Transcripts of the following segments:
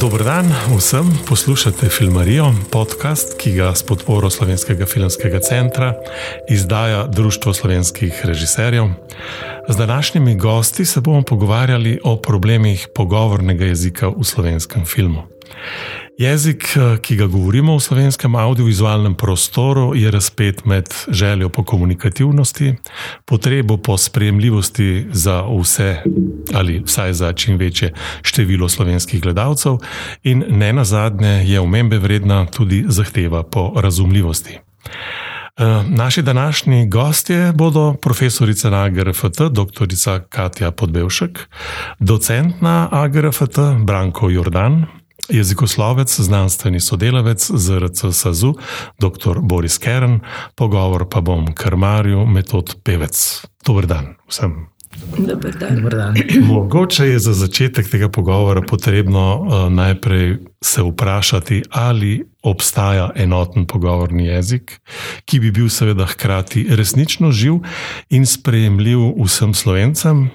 Dober dan vsem, poslušate Filmarijo, podcast, ki ga s podporo Slovenskega filmskega centra izdaja Društvo slovenskih režiserjev. Z današnjimi gosti se bomo pogovarjali o problemih pogovornega jezika v slovenskem filmu. Jezik, eh, ki ga govorimo v slovenskem audiovizualnem prostoru, je razpet med željo po komunikativnosti, potrebo po sprejemljivosti za vse ali vsaj za čim večje število slovenskih gledalcev, in ne nazadnje je omembe vredna tudi zahteva po razumljivosti. Eh, naši današnji gostje bodo profesorica na AGRFT, dr. Katja Podbevšek, docent na AGRFT Branko Jordan, jezikoslovec, znanstveni sodelavec ZRC SAZU, dr. Boris Kern, pogovor pa bom krmarju, metod pevec. Dober dan vsem. Dobar dan. Dobar dan. Mogoče je za začetek tega pogovora potrebno uh, najprej se vprašati, ali obstaja enoten pogovorni jezik, ki bi bil seveda hkrati resnično živ in sprejemljiv vsem slovencem.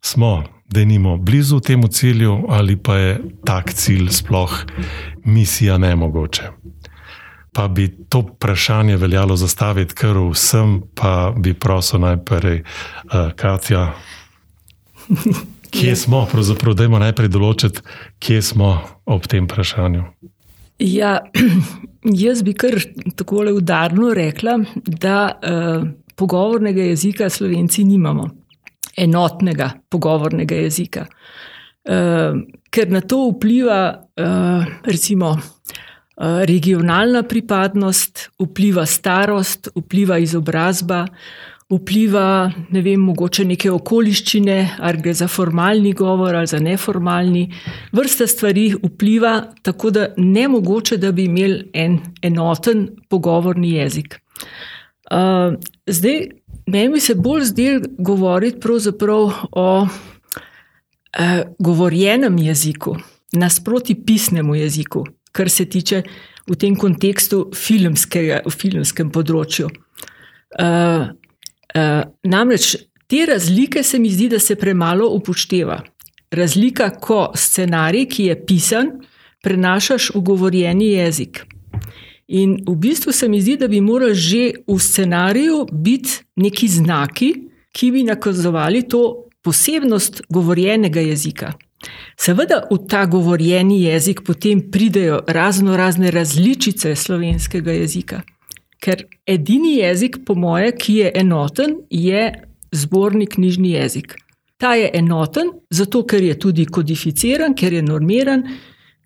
Smo da nimo blizu temu cilju, ali pa je tak cilj sploh misija ne mogoče. Pa bi to vprašanje veljalo zastaviti kar vsem, pa bi prosil najprej, uh, Katja, kje ja. smo, pravzaprav, da imamo najprej določiti, kje smo ob tem vprašanju. Ja, jaz bi kar tako udarno rekla, da uh, pogovornega jezika slovenci nimamo enotnega pogovornega jezika. Uh, ker na to vpliva uh, recimo uh, regionalna pripadnost, vpliva starost, vpliva izobrazba, vpliva ne vem, mogoče neke okoliščine, ali gre za formalni govor ali za neformalni. Vrsta stvari vpliva tako, da ne mogoče, da bi imeli en enoten pogovorni jezik. Uh, zdaj, Meni bi se bolj zdel govoriti o eh, govorjenem jeziku, nasproti pisnemu jeziku, kar se tiče v tem kontekstu filmskega, v filmskem področju. Eh, eh, namreč te razlike se mi zdi, da se premalo upošteva. Razlika, ko scenarij, ki je pisan, prenašaš v govorjeni jezik. In v bistvu se mi zdi, da bi morali že v scenariju biti neki znaki, ki bi nakazovali to posebnost govorjenega jezika. Seveda v ta govorjeni jezik potem pridejo razno razne različice slovenskega jezika. Ker edini jezik, po moje, ki je enoten, je zborni knjižni jezik. Ta je enoten, zato ker je tudi kodificiran, ker je normiran,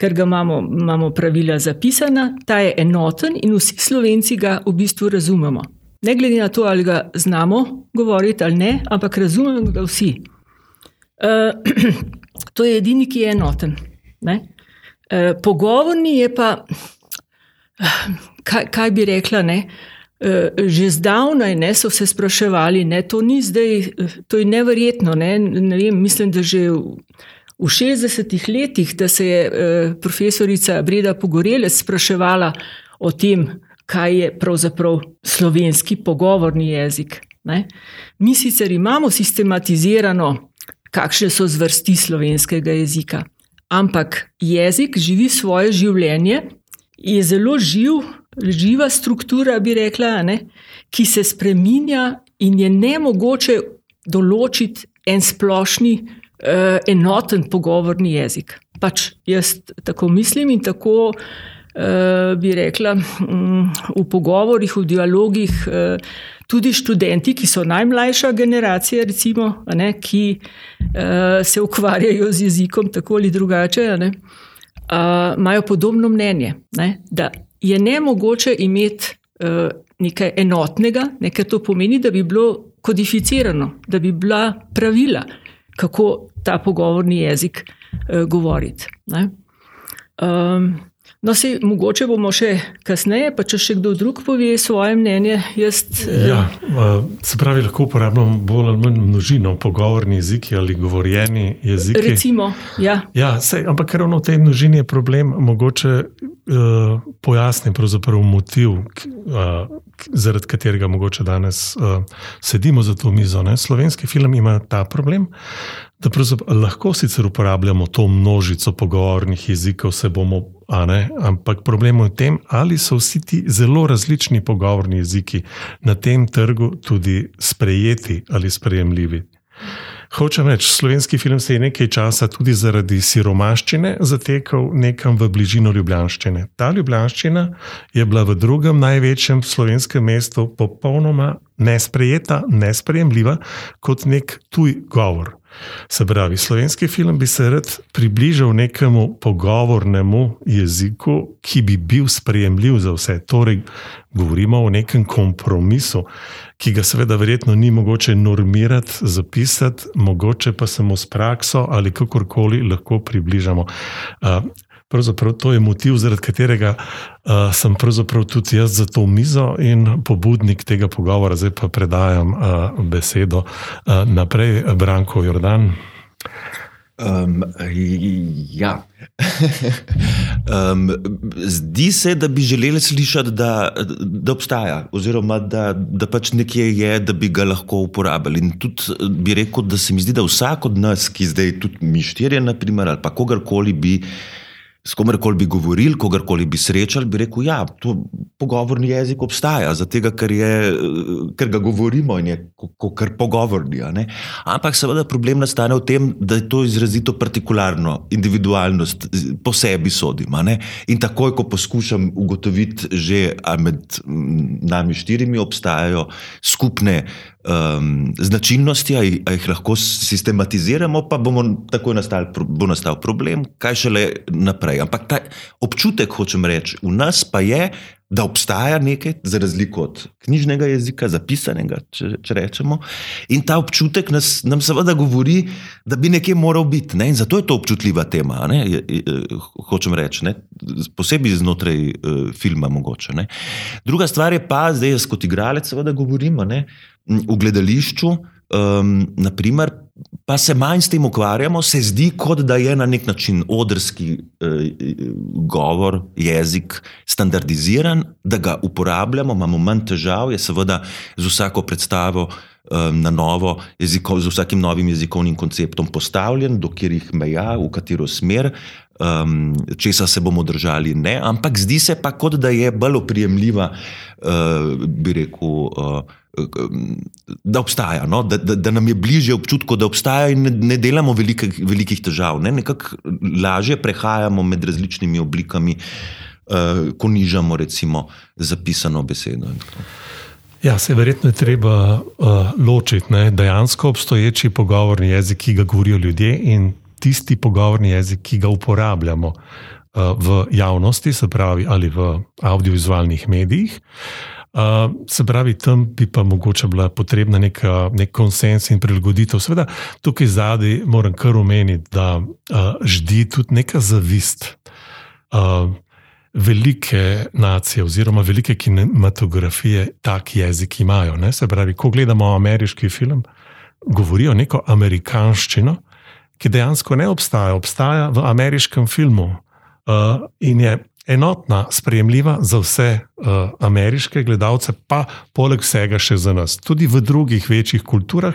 ker ga imamo, imamo pravila zapisana, ta je enoten in vsi slovenci ga v bistvu razumemo. Ne glede na to, ali ga znamo govoriti ali ne, ampak razumemo ga vsi. Uh, to je edini, ki je enoten. Uh, pogovorni je pa, kaj, kaj bi rekla, ne? Uh, že zdavnaj ne, so se spraševali, da to ni zdaj, to je neverjetno. Ne? Ne vem, mislim, da že v 60-ih letih, da se je eh, profesorica Breda Pogorelec spraševala o tem, kaj je pravzaprav slovenski pogovorni jezik. Ne? Mi sicer imamo sistematizirano, kakšne so zvrsti slovenskega jezika, ampak jezik živi svoje življenje, je zelo živ, živa struktura, bi rekla, ne? ki se spreminja in je ne mogoče določiti en splošni enoten pogovorni jezik. Pač jaz tako mislim in tako uh, bi rekla um, v pogovorih, v dialogih. Uh, Tudi študenti, ki so najmlajša generacija, recimo, ne, ki se ukvarjajo z jezikom tako ali drugače, ne, imajo podobno mnenje, ne, da je ne mogoče imeti nekaj enotnega, nekaj to pomeni, da bi bilo kodificirano, da bi bila pravila, kako ta pogovorni jezik uh, govoriti. Um, no, se, mogoče bomo še kasneje, pa če še kdo drug pove svoje mnenje. Jaz, uh, ja, se pravi, lahko uporabljamo bolj ali manj množino pogovorni jezik ali govorjeni jezik. Recimo, ja. ja sej, ampak ravno v tej množini je problem, mogoče uh, pojasnim motiv, uh, zaradi katerega mogoče danes uh, sedimo za to mizo. Ne? Slovenski film ima ta problem, da lahko sicer uporabljamo to množico pogovornih jezikov, se bomo, ampak problem je v tem, ali so vsi ti zelo različni pogovorni jeziki na tem trgu tudi sprejeti ali sprejemljivi. Hočem reči, slovenski film se je nekaj časa tudi zaradi siromaščine zatekal nekam v bližino Ljubljanščine. Ta Ljubljanščina je bila v drugem največjem slovenskem mestu popolnoma nesprejeta, nesprejemljiva kot nek tuj govor. Se pravi, slovenski film bi se rad približal nekemu pogovornemu jeziku, ki bi bil sprejemljiv za vse. Torej, govorimo o nekem kompromisu, ki ga seveda verjetno ni mogoče normirati, zapisati, mogoče pa samo s prakso ali kakorkoli lahko približamo. Pravzaprav to je motiv, zaradi katerega uh, sem tudi jaz za to mizo in pobudnik tega pogovora. Zdaj pa predajam uh, besedo uh, naprej, Branko Jordan. Um, ja. um, zdi se, da bi želeli slišati, da, da obstaja, oziroma da, da pač nekje je, da bi ga lahko uporabljali. In tudi bi rekel, da se mi zdi, da vsak od nas, ki zdaj tudi mi štirje, naprimer, ali pa kogarkoli bi s komerkoli bi govorili, kogarkoli bi srečali, bi rekel, da ja, pogovorni jezik obstaja, zato ker, ker ga govorimo in je kar pogovorni. Ampak seveda problem nastane v tem, da je to izrazito partikularno, individualnost po sebi sodim. In takoj, ko poskušam ugotoviti, že med nami štirimi obstajajo skupne um, značilnosti, a jih, a jih lahko sistematiziramo, pa bomo tako nastal, bo nastal problem, kaj šele naprej. Ampak ta občutek, hočem reči, v nas pa je, da obstaja nekaj, za razliko od knjižnega jezika, zapisanega, če, če rečemo. In ta občutek nas, nam seveda govori, da bi nekje moral biti. Ne? In zato je to občutljiva tema, ne? Hočem reči, ne? posebej znotraj uh, filma. Mogoče, Druga stvar je pa, zdaj jaz kot igralec, seveda govorim v gledališču, um, naprimer, pa se manj s tem ukvarjamo, se zdi, kot da je na nek način odrski uh, govor, jezik standardiziran, da ga uporabljamo, imamo manj težav, je seveda z vsako predstavo. Na novo, jezikov, z vsakim novim jezikovnim konceptom postavljen, do katerih meja, v katero smer, um, česa se bomo držali, ne. Ampak zdi se pa, kot da je bolj oprijemljiva, uh, bi rekel. Uh, da obstaja, no? da, da, da nam je bližje občutku, da obstaja in ne, ne delamo velike, velikih težav. Ne? Nekako lažje prehajamo med različnimi oblikami, uh, ko nižamo recimo zapisano besedo. Ja, se verjetno je treba uh, ločiti ne? dejansko obstoječi pogovorni jezik, ki ga govorijo ljudje, in tisti pogovorni jezik, ki ga uporabljamo uh, v javnosti, se pravi ali v audiovizualnih medijih. Uh, Uh, se pravi, tam bi pa mogoče bila potrebna neka, nek konsens in prilagoditev. Seveda, tukaj zadaj moram kar omeniti, da uh, ždi tudi neka zavist. Uh, velike nacije, oziroma velike kinematografije, tak jezik imajo. Ne? Se pravi, ko gledamo ameriški film, govorijo neko amerikanščino, ki dejansko ne obstaja, obstaja v ameriškem filmu. Uh, in je enotna, sprejemljiva za vse uh, ameriške gledalce, pa poleg vsega še za nas. Tudi v drugih večjih kulturah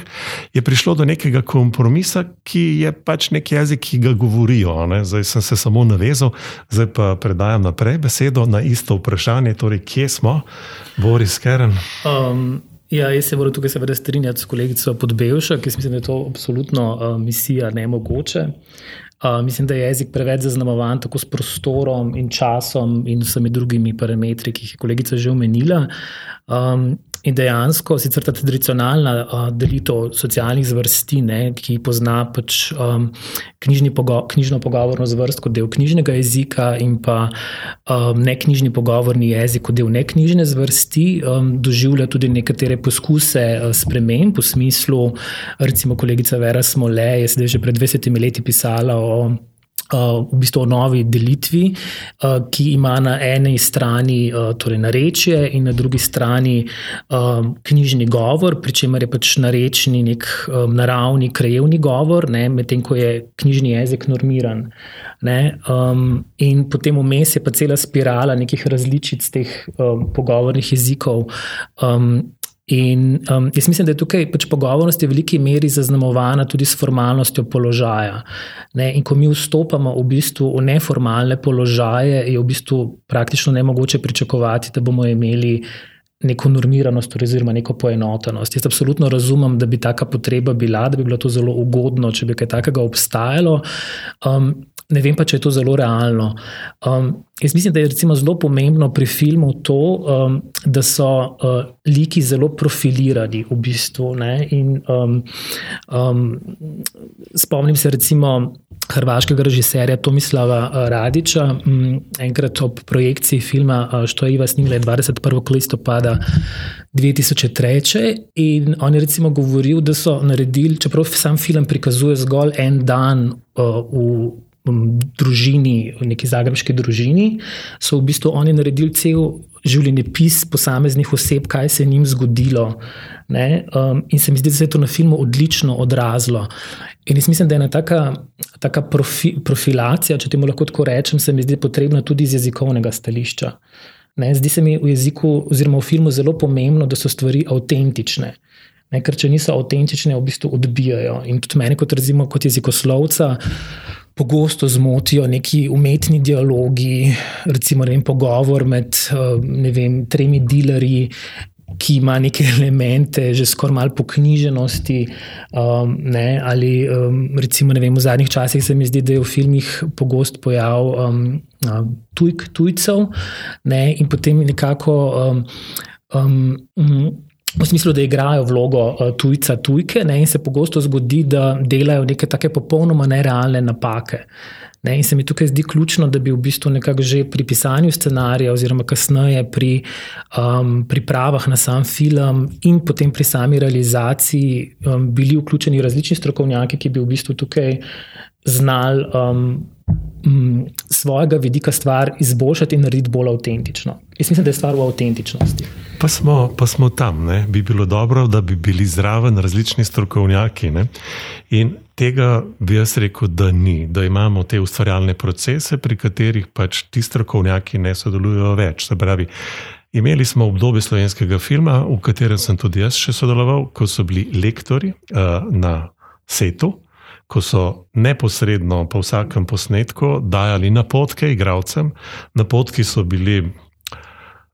je prišlo do nekega kompromisa, ki je pač nek jezik, ki ga govorijo. Ne? Zdaj sem se samo navezal, zdaj pa predajam naprej besedo na isto vprašanje, torej kje smo, Boris Keren. Um. Ja, jaz se moram tukaj seveda strinjati s kolegico Podbevša, ki mislim, da je to absolutno uh, misija ne mogoče. Uh, mislim, da je jezik preveč zaznamovan tako s prostorom in časom in vsemi drugimi parametri, ki jih je kolegica že omenila. Um, In dejansko, sicer ta tradicionalna uh, delitev socialnih zvrsti, ne, ki pozna pač, um, pogo knjižno pogovorno zvrst kot del knjižnega jezika, in pa um, neknjižni pogovorni jezik kot del neknjižne zvrsti, um, doživlja tudi nekatere poskuse uh, sprememb, v smislu, recimo, kolegica Vera Smole je sedaj že pred 20 leti pisala o Uh, v bistvu o novi delitvi, uh, ki ima na eni strani uh, torej narečje in na drugi strani um, knjižni govor, pri čemer je pač narečni nek um, naravni, krajevni govor, medtem ko je knjižni jezik normiran. Um, in potem vmes je pa cela spirala nekih različic teh um, pogovornih jezikov. Um, In um, jaz mislim, da je tukaj pač pogovornost v veliki meri zaznamovana tudi s formalnostjo položaja. Ne? In ko mi vstopamo v, bistvu v neformalne položaje, je v bistvu praktično nemogoče pričakovati, da bomo imeli neko normiranost, oziroma neko poenotenost. Jaz absolutno razumem, da bi taka potreba bila, da bi bilo to zelo ugodno, če bi kaj takega obstajalo. Um, Ne vem pa, če je to zelo realno. Um, jaz mislim, da je zelo pomembno pri filmu to, um, da so uh, liki zelo profilirani v bistvu. In, um, um, spomnim se recimo hrvaškega režiserja Tomislava uh, Radiča, um, enkrat ob projekciji filma uh, Što je Iva snimila 21. listopada 2003. In on je recimo govoril, da so naredili, čeprav sam film prikazuje zgolj en dan uh, v družini, v neki zagrebski družini, so v bistvu oni naredili cel življenjepis posameznih oseb, kaj se je njim zgodilo. Um, in se mi zdi, da se je to na filmu odlično odrazilo. In jaz mislim, da je ena taka, taka profi, profilacija, če temu lahko tako rečem, se mi zdi potrebna tudi iz jezikovnega stališča. Ne? Zdi se mi v jeziku, oziroma v filmu, zelo pomembno, da so stvari avtentične. Ne? Ker če niso avtentične, v bistvu odbijajo. In tudi meni, kot, razimo, kot jezikoslovca pogosto zmotijo neki umetni dialogi, recimo vem, pogovor med eh, vem, tremi dilerji. Ki ima neke elemente, že skoraj malo poknjiženosti. Um, ne, ali um, recimo, ne vem, v zadnjih časih se mi zdi, da je v filmih pogost pojav um, tujk, tujcev, ne, in potem nekako. Um, um, v smislu, da igrajo vlogo uh, tujca, tujke, ne, in se pogosto zgodi, da delajo neke take popolnoma nerealne napake. Ne, in se mi tukaj zdi ključno, da bi v bistvu nekako že pri pisanju scenarija, oziroma kasneje pri um, pripravah na sam film in potem pri sami realizaciji um, bili vključeni različni strokovnjaki, ki bi v bistvu tukaj znali um, m, svojega vidika stvar izboljšati in narediti bolj avtentično. Jaz mislim, da je stvar v avtentičnosti. Pa smo, pa smo tam, ne? bi bilo dobro, da bi bili zraven različni strokovnjaki. Ne? In tega bi jaz rekel, da ni, da imamo te ustvarjalne procese, pri katerih pač ti strokovnjaki ne sodelujo več. Se pravi, imeli smo obdobje slovenskega filma, v katerem sem tudi jaz še sodeloval, ko so bili lektori uh, na setu ko so neposredno po vsakem posnetku dajali napotke igralcem. Napotki so bili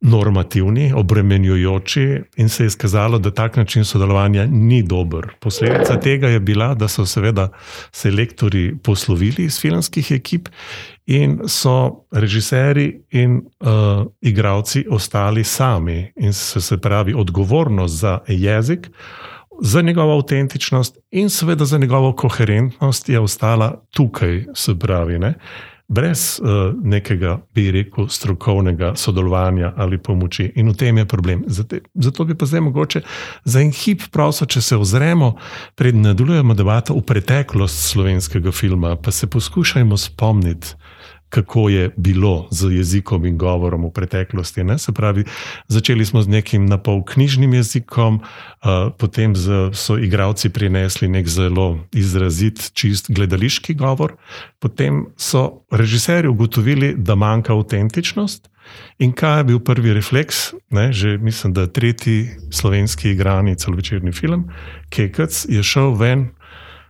normativni, obremenjujoči in se je izkazalo, da tak način sodelovanja ni dober. Posledica tega je bila, da so seveda se lektori poslovili iz filmskih ekip in so režiserji in uh, igralci ostali sami in se, se pravi odgovornost za jezik za njegovo avtentičnost in seveda za njegovo koherentnost je ostala tukaj, se pravi, ne? brez uh, nekega, bi rekel, strokovnega sodelovanja ali pomoči. In v tem je problem. Zato, zato bi pa zdaj mogoče za en hip prosil, če se ozremo, pred nadaljujemo debato v preteklost slovenskega filma, pa se poskušajmo spomniti kako je bilo z jezikom in govorom v preteklosti. Ne? Se pravi, začeli smo z nekim napol knjižnim jezikom, uh, potem z, so igravci prinesli nek zelo izrazit, čist gledališki govor, potem so režiserji ugotovili, da manjka avtentičnost. In kaj je bil prvi refleks? Ne, že mislim, da tretji slovenski igrani celovečerni film, Kekec, je šel ven,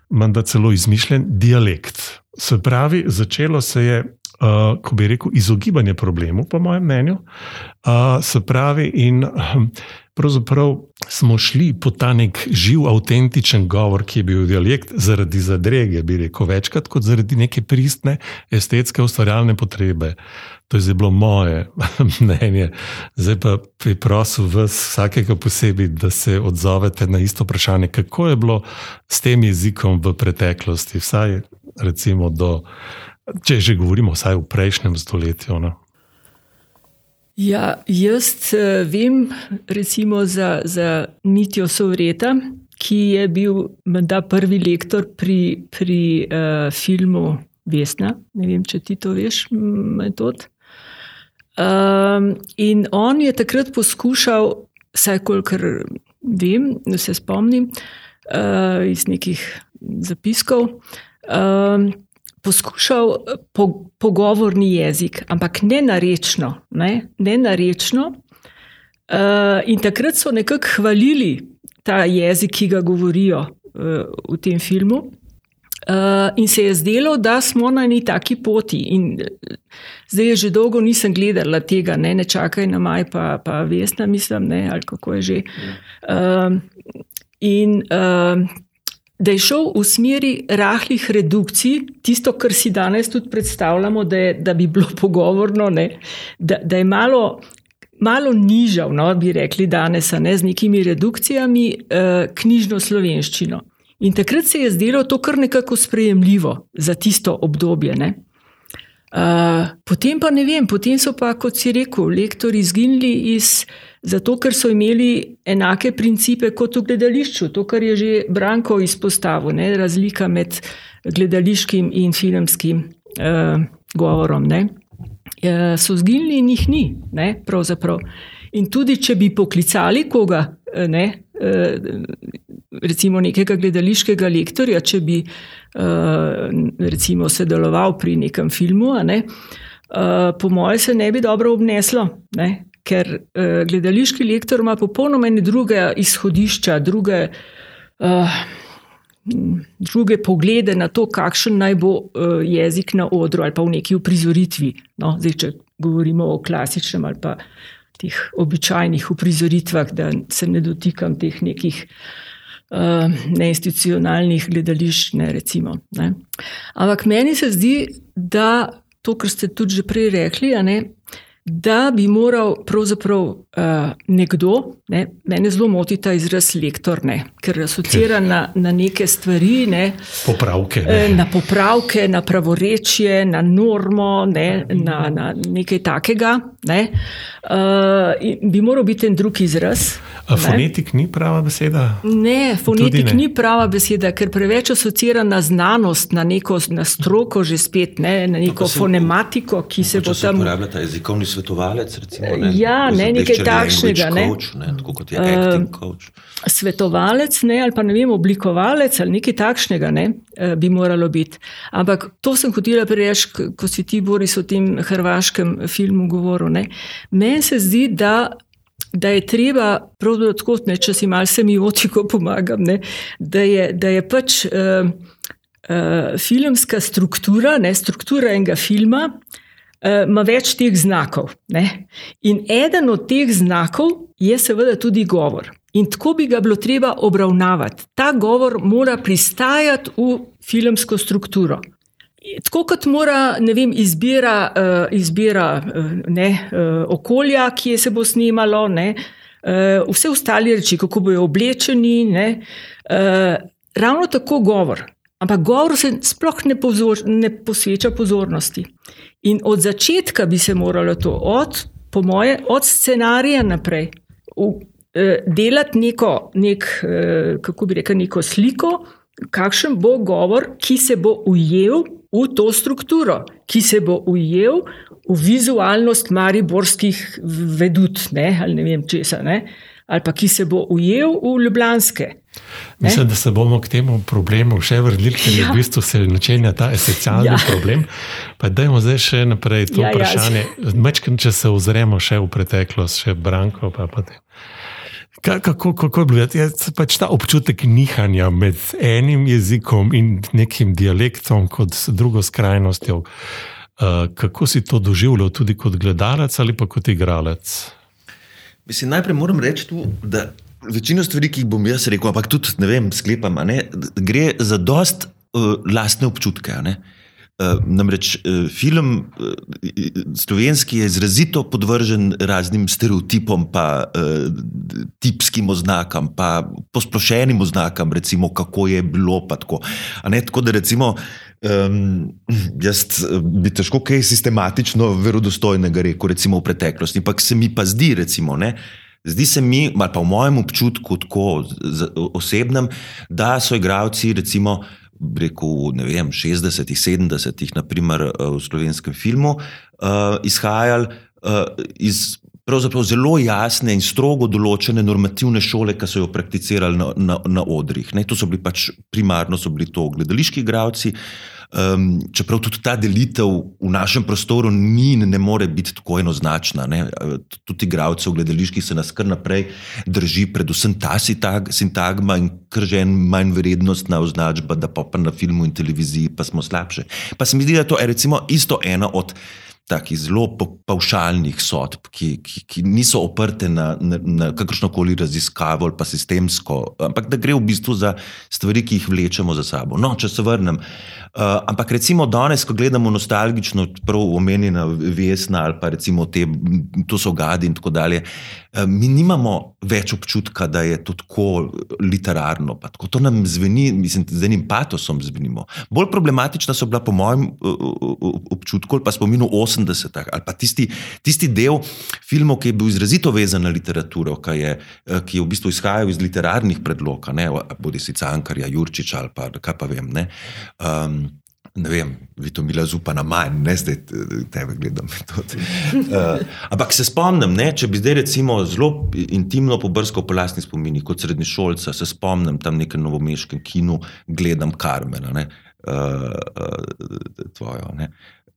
menda celo izmišljen dialekt. Se pravi, začelo se je uh, ko bi rekel, izogibanje problemu, po mojem mnenju. Uh, se pravi, in um, pravzaprav smo šli po ta nek živ, avtentičen govor, ki je bil dialekt, zaradi zadrege, bi rekel, večkrat kot zaradi neke pristne, estetske, ustvarjalne potrebe. To je bilo moje mnenje. Zdaj pa bi prosil vas, vsakega posebej, da se odzovete na isto vprašanje, kako je bilo s tem jezikom v preteklosti, vsaj recimo do. Če že govorimo, vsaj v prejšnjem stoletju. Ne? Ja, jaz uh, vem, recimo, za, za Mitjo Sovreta, ki je bil morda prvi lektor pri, pri uh, filmu Vesna. Ne vem, če ti to veš, metod. Um, in on je takrat poskušal, vsaj kolikor vem, da se spomnim uh, iz nekih zapiskov, um, poskušal po, pogovorni jezik, ampak ne narečno. Ne, ne narečno. Uh, in takrat so nekako hvalili ta jezik, ki ga govorijo uh, v tem filmu. Uh, in se je zdelo, da smo na neki taki poti. In zdaj je že dolgo nisem gledala tega, ne, ne čakaj na maj, pa, pa vesna, mislim, ne, ali kako je že. Uh, in uh, da je šel v smeri rahlih redukcij, tisto, kar si danes tudi predstavljamo, da, je, da bi bilo pogovorno, ne, da, da je malo. Malo nižal, no, bi rekli danes, ne, z nekimi redukcijami, eh, knjižno slovenščino. In takrat se je zdelo to kar nekako sprejemljivo za tisto obdobje. Uh, potem pa ne vem, potem so pa, kot si rekel, lektori izginili iz, zato, ker so imeli enake principe kot v gledališču. To, kar je že Branko izpostavil, ne? razlika med gledališkim in filmskim uh, govorom. Uh, so izginili in jih ni, ne? pravzaprav. In tudi, če bi poklicali koga, ne, recimo nekega gledališkega lektorja, če bi recimo sodeloval pri nekem filmu, ne, po mojem se ne bi dobro obneslo, ne, ker gledališki lektor ima popolnoma druge izhodišča, druge. Druge poglede na to, kakšen naj bo jezik na odru ali pa v neki uprizoritvi. No, zdaj, če govorimo o klasičnem ali pa teh običajnih uprizoritvah, da se ne dotikam teh nekih uh, neinstitucionalnih gledališč. Ne, recimo, ne. Ampak meni se zdi, da to, kar ste tudi že prej rekli, ne, da bi moral pravzaprav uh, nekdo, ne, mene zelo moti ta izraz lektor, ne, ker asocira na, na neke stvari. Ne, popravke. Ne. Na popravke, na pravorečje, na normo, ne, na, na nekaj takega. Ne, uh, bi moral biti en drug izraz. A fonetik ne? ni prava beseda? Ne, fonetik ne. ni prava beseda, ker preveč asocira na znanost, na neko na stroko, že spet, ne, na neko no, se, fonematiko, ki se bo tam. Uporablja ta jezikovni svetovalec. Recimo, ne? Ja, ne, nekaj takšnega. Ne? Coach, ne? Tako kot je acting coach. Uh, svetovalec, ne, ali pa ne vem, oblikovalec ali nekaj takšnega ne, bi moralo biti. Ampak to sem hotela prereči, ko si ti, Boris, o tem hrvaškem filmu govoril. Meni se zdi, da da je treba, pravno tako, ne, če si malo semiotiko pomagam, ne, da, je, da je pač uh, uh, filmska struktura, ne, struktura enega filma, uh, ima več teh znakov. Ne. In eden od teh znakov je seveda tudi govor. In tako bi ga bilo treba obravnavati. Ta govor mora pristajati v filmsko strukturo. Tako kot mora vem, izbira, uh, izbira uh, ne, okolja, ki se bo snimalo, ne, vse ostale reči, kako bojo oblečeni, ne, ravno tako govor. Ampak govor se sploh ne, pozor, ne posveča pozornosti. In od začetka bi se moralo to, od, po moje, od scenarija naprej, v, uh, delati neko, nek, uh, kako bi rekel, neko sliko, kakšen bo govor, ki se bo ujel v to strukturo, ki se bo ujel v vizualnost mariborskih vedut, ne, ali ne vem česa, ne, ali pa ki se bo ujel v ljubljanske. Ne? Mislim, da se bomo k temu problemu še vrnili, ker je ja. v bistvu se načenja ta esencialni ja. problem. Pa dajmo zdaj še naprej to ja, vprašanje. Ja. Mečkaj, če se ozremo še v preteklost, še Branko. Pa pa Kako, kako je bilo? Je pač ta občutek nihanja med enim jezikom in nekim dialektom, kot drugo skrajnostjo. Uh, kako si to doživljal, tudi kot gledalec ali pa kot igralec? Mislim, najprej moram reči, tu, da večino stvari, ki jih bom jaz rekel, ampak tudi ne vem, sklepam, ne, gre za dost uh, lastne občutke. Ne. Eh, namreč eh, film eh, slovenski je izrazito podvržen raznim stereotipom, pa tipskim oznakam, pa posplošenim oznakam, recimo, kako je bilo. Tako. tako da, recimo, um, jaz bi težko kaj sistematično, verodostojnega rekel, recimo v preteklosti, ampak se mi pa zdi, recimo. Ne, Zdi se mi, ali pa v mojem občutku, tako osebnem, da so igravci, recimo, rekel, ne vem, 60-ih, 70-ih, naprimer v slovenskem filmu, izhajali iz pravzaprav zelo jasne in strogo določene normativne šole, ki so jo prakticirali na, na, na odrih. Ne, to so bili pač primarno so bili to gledališki igravci. Um, čeprav tudi ta delitev v našem prostoru ni in ne more biti tako enoznačna. Ne? Tudi igravce v gledaliških se nas kar naprej drži, predvsem ta sintagma in kar že en manj vrednostna označba, da pa, pa na filmu in televiziji pa smo slabše. Pa se mi zdi, da to je to isto ena od takih zelo paušalnih sodb, ki, ki, ki niso oprte na, na, na kakršno koli raziskavo ali pa sistemsko, ampak da gre v bistvu za stvari, ki jih vlečemo za sabo. No, če se vrnem. Uh, ampak recimo danes, ko gledamo nostalgično, prav omenjena Vesna ali pa recimo te, to so gadi in tako dalje, uh, mi nimamo več občutka, da je to tako literarno. Tako, to nam zveni, mislim, z enim patosom zvenimo. Bolj problematična so bila, po mojem uh, občutku, ali pa spominu 80-ih, ali pa tisti, tisti del filmov, ki je bil izrazito vezan na literaturo, ki je, ki je v bistvu izhajal iz literarnih predlogov, bodi si Cankarja, Jurčiča ali pa kaj pa vem. Ne, um, ne vem, vi to mi lazupa na manj, ne zdaj tebe gledam. uh, ampak se spomnim, ne, če bi zdaj recimo zelo intimno pobrskal po lastni spomini, kot srednješolca, se spomnim tam nekaj novomeškem kinu, gledam Karmena, ne, uh, uh, tvojo. Ne.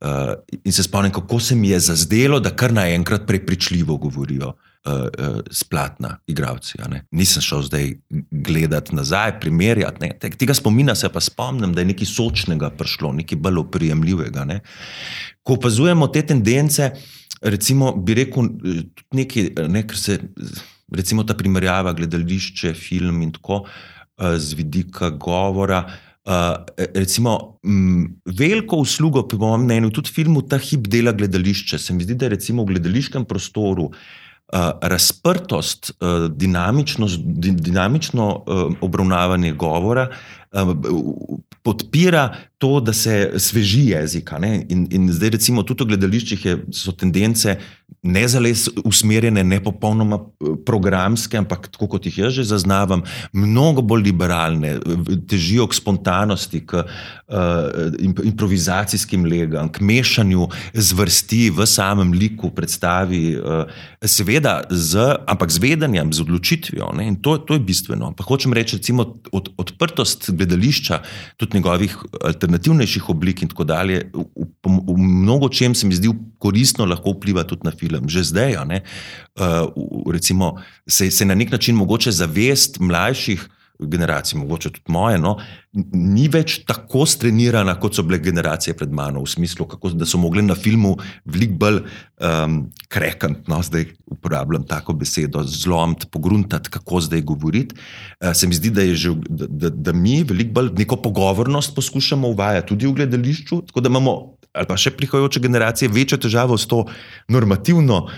Uh, in se spomnim, kako se mi je zazdelo, da kar naenkrat prepričljivo govorijo uh, uh, splatna igravci. Nisem šel zdaj gledati nazaj, primerjati. Ne. Tega spomina se pa spomnim, da je nekaj sočnega prišlo, nekaj bolj oprijemljivega. Ne. Ko opazujemo te tendence, recimo, bi rekel, nekaj, ne, ker se recimo ta primerjava gledališče, film in tako uh, z vidika govora. Uh, recimo, m, veliko uslugo, po mojem mnenju, tudi filmu Ta hip dela gledališče. Se mi zdi, da je v gledališkem prostoru uh, razprtost, dinamičnost, di, dinamično obravnavanje govora podpira to, da se sveži jezik. In, in zdaj, recimo, tudi v gledališčih je, so tendence ne zales usmerjene, ne popolnoma eh, programske, ampak tako kot jih jaz že zaznavam, mnogo bolj liberalne, težijo k spontanosti, k uh, improvizacijskim legam, k mešanju zvrsti v samem liku predstavi, uh, seveda, z, ampak z vedenjem, z odločitvijo. In to, to je bistveno. Pa hočem reči, recimo, od, odprtost gledališča, tudi njegovih alternativnejših oblik in tako dalje, v, v, v mnogo čem se mi zdi koristno, lahko vpliva tudi na film. Že zdaj, ne, uh, recimo, se, se na nek način mogoče zavest mlajših generacij, mogoče tudi moje, no, ni več tako strenirana, kot so bile generacije pred mano, v smislu, kako, da so mogli na filmu veliko bolj um, krekant, no, zdaj uporabljam tako besedo, zlomiti, pogruntati, kako zdaj govoriti. Uh, se mi zdi, da, že, da, da, da mi veliko bolj neko pogovornost poskušamo uvajati tudi v gledališču, tako da imamo ali pa še prihajajoče generacije večjo težavo s to normativno uh,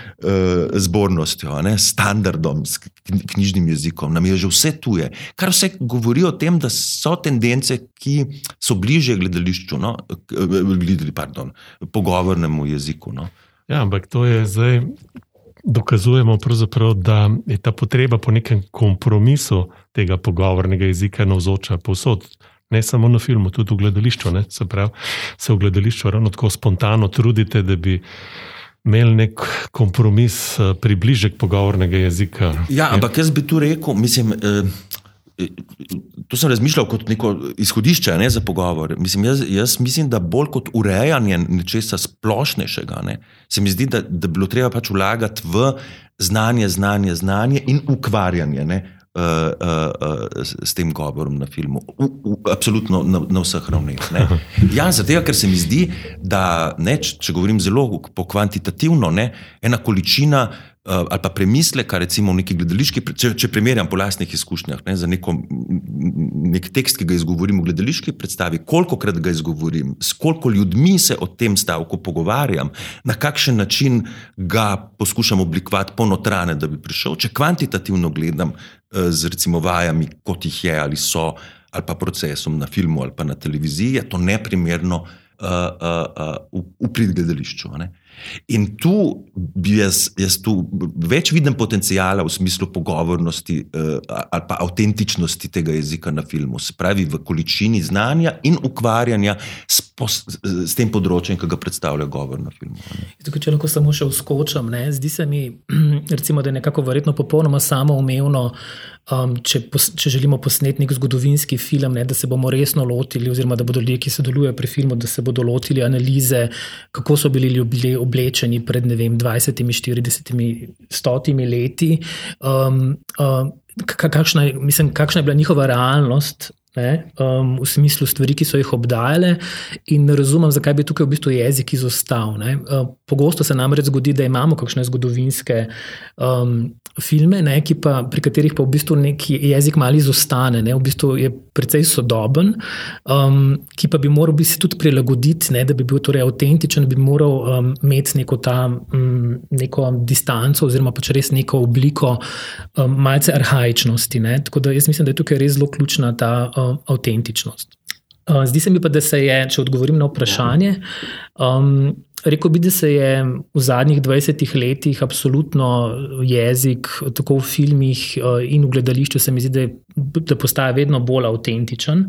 zbornostjo, ne, standardom, s knjižnim jezikom. Nam je že vse tuje, kar vse govori o tem, da so tendence, ki so bliže gledališču, no, gledali, pardon, pogovornemu jeziku. No. Ja, ampak to je zdaj. Dokazujemo, da je ta potreba po nekem kompromisu tega pogovornega jezika navzoča povsod ne samo na filmu, tudi v gledališču. Ne? Se pravi, se v gledališču ravno tako spontano trudite, da bi imeli nek kompromis, eh, približek pogovornega jezika. Ja, ampak jaz bi tu rekel, mislim. Eh, to sem razmišljal kot neko izhodišče ne, za pogovor. Mislim, jaz, jaz mislim, da bolj kot urejanje nečesa splošnejšega, ne, se mi zdi, da, da bi bilo treba pač vlagati v znanje, znanje, znanje in ukvarjanje. Ne, uh, uh, s tem govorom na filmu. U, u, absolutno na, na vseh ravneh. Ja, zato, ker se mi zdi, da ne, če govorim zelo kvantitativno, ne, ena količina. Ali pa premisleka, recimo, v neki gledališki, če, če primerjam po lastnih izkušnjah, ne, za neko, nek tekst, ki ga izgovorim v gledališki predstavi, koliko krat ga izgovorim, s koliko ljudmi se o tem stavku pogovarjam, na kakšen način ga poskušam oblikovati ponotrane, da bi prišel. Če kvantitativno gledam, Eh, z recimo vajami, kot jih je ali so, ali pa procesom na filmu ali pa na televiziji, je to neprimerno uh, uh, uh, v, prid gledališču. Ne? In tu jaz, jaz tu več vidim potencijala v smislu pogovornosti uh, ali pa avtentičnosti tega jezika na filmu, se pravi v količini znanja in ukvarjanja s, pos, s tem področjem, ki ga predstavlja govor na filmu. Tukaj, če lahko samo še uskočam, ne? zdi se mi, recimo, da je nekako verjetno popolnoma samoumevno. Um, če, pos, če želimo posneti nek zgodovinski film, ne, da se bomo resno lotili, oziroma da bodo ljudje, ki sodelujejo pri filmu, da se bodo lotili analize, kako so bili ljudje oblečeni pred vem, 20, 40, 100 leti, um, um, kakšna, mislim, kakšna je bila njihova realnost. Ne, um, v smislu stvari, ki so jih obdajale, in ne razumem, zakaj bi tukaj v bistvu jezik izostal. Uh, pogosto se namreč zgodi, da imamo kakšne zgodovinske um, filme, ne, pa, pri katerih pa v bistvu neki jezik malo izostane, ne, v bistvu je precej sodoben, um, ki pa bi moral biti tudi prilagoditi, ne, da bi bil torej avtentičen, da bi moral um, imeti neko, ta, um, neko distanco oziroma pač res neko obliko um, malce arhajičnosti. Ne. Tako da jaz mislim, da je tukaj res zelo ključna ta um, avtentičnost. Uh, zdi se mi pa, da se je, če odgovorim na vprašanje, um, Rekl bi, da se je v zadnjih 20 letih absolutno jezik, tako v filmih eh, in v gledališču, se mi zdi, da, je, da postaja vedno bolj avtentičen.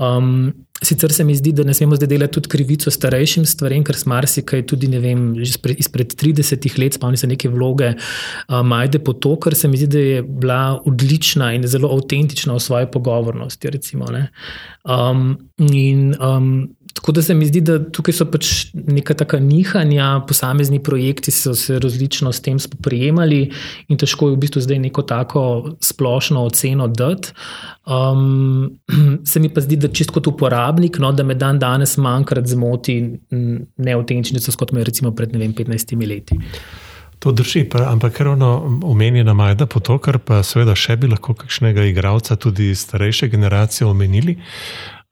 Um, sicer se mi zdi, da ne smemo zdaj delati tudi krivico starejšim stvarem, ker smo marsikaj tudi vem, izpred 30 let, spomnim se neke vloge uh, Majde po to, ker se mi zdi, da je bila odlična in zelo avtentična v svoji pogovornosti. Recimo, um, in um, Tako da se mi zdi, da tukaj so pač neka taka nihanja, posamezni projekti so se različno s tem spoprijemali in težko je v bistvu zdaj neko tako splošno oceno dati. Um, se mi pa zdi, da čisto kot uporabnik, no, da me dan danes manjkrat zmoti neautentičnico, kot me je recimo pred vem, 15 leti. To drži, pa, ampak ravno omenjena Majda Potokar, pa seveda še bi lahko kakšnega igralca tudi starejše generacije omenili.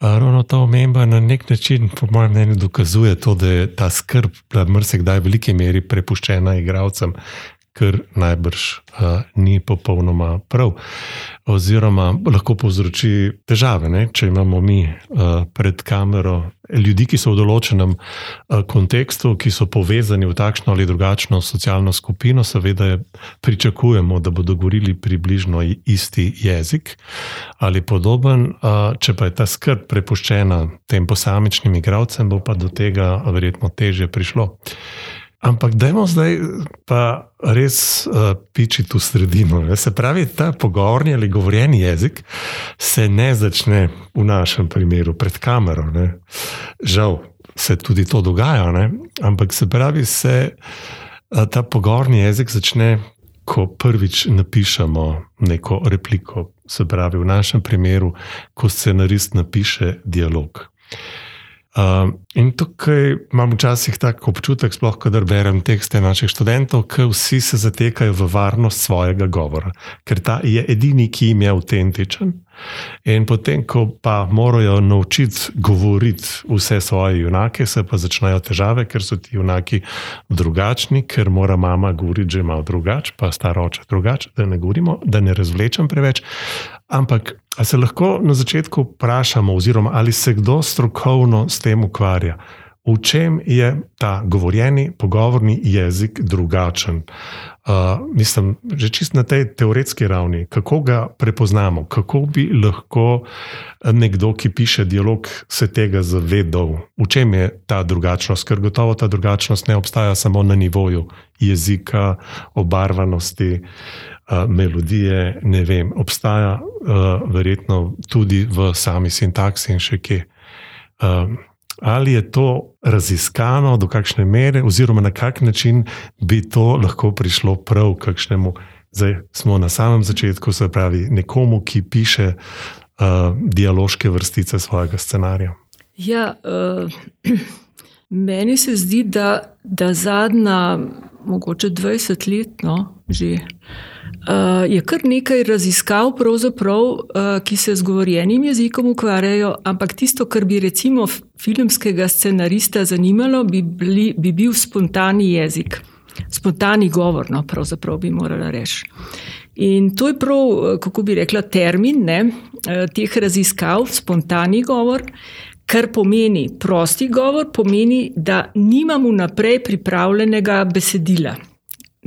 Ravno ta omemba na nek način, po mojem mnenju, dokazuje to, da je ta skrb, da mrse kdaj v veliki meri prepuščena igravcem, kar najbrž uh, ni popolnoma prav. Oziroma, lahko povzroči težave, ne? če imamo mi uh, pred kamero ljudi, ki so v določenem uh, kontekstu, ki so povezani v takšno ali drugačno socialno skupino, seveda pričakujemo, da bodo govorili približno isti jezik ali podoben. Uh, če pa je ta skrb prepuščena tem posamičnim igravcem, bo pa do tega verjetno teže prišlo. Ampak dajmo zdaj pa res uh, pičiti v sredino. Ne? Se pravi, ta pogovorni ali govorjeni jezik se ne začne v našem primeru pred kamero. Ne? Žal se tudi to dogaja, ne? ampak se pravi, se uh, ta pogovorni jezik začne, ko prvič napišemo neko repliko. Se pravi, v našem primeru, ko scenarist napiše dialog. Uh, in tukaj imam včasih tako občutek, sploh kadar berem tekste naših študentov, ki vsi se zatekajo v varnost svojega govora, ker ta je edini, ki jim je avtentičen. In potem, ko pa morajo naučiti govoriti vse svoje junake, se pa začnejo težave, ker so ti junaki drugačni, ker mora mama govoriti že malo drugače, pa staroče drugače, da ne govorimo, da ne razvlečem preveč. Ampak se lahko na začetku vprašamo, oziroma ali se kdo strokovno s tem ukvarja? V čem je ta govorjeni, pogovorni jezik drugačen? Uh, mislim, že čist na tej teoretski ravni, kako ga prepoznamo, kako bi lahko nekdo, ki piše dialog, se tega zavedal, v čem je ta drugačnost, ker gotovo ta drugačnost ne obstaja samo na nivoju jezika, obarvanosti. Uh, melodije, ne vem, obstaja uh, verjetno tudi v sami sintaksi in še kje. Uh, ali je to raziskano, do kakšne mere, oziroma na kak način bi to lahko prišlo prav kakšnemu, zdaj smo na samem začetku, se pravi, nekomu, ki piše uh, dialoške vrstice svojega scenarija. Ja, uh, meni se zdi, da, da zadnja, mogoče 20 let, no, že. Uh, je kar nekaj raziskav, uh, ki se z govorjenim jezikom ukvarjajo, ampak tisto, kar bi recimo filmskega scenarista zanimalo, bi, bili, bi bil spontani jezik, spontani govor, no, pravzaprav bi morala reči. In to je prav, kako bi rekla, termin ne, teh raziskav, spontani govor, Kar pomeni prosti govor, pomeni, da nimam vnaprej pripravljenega besedila.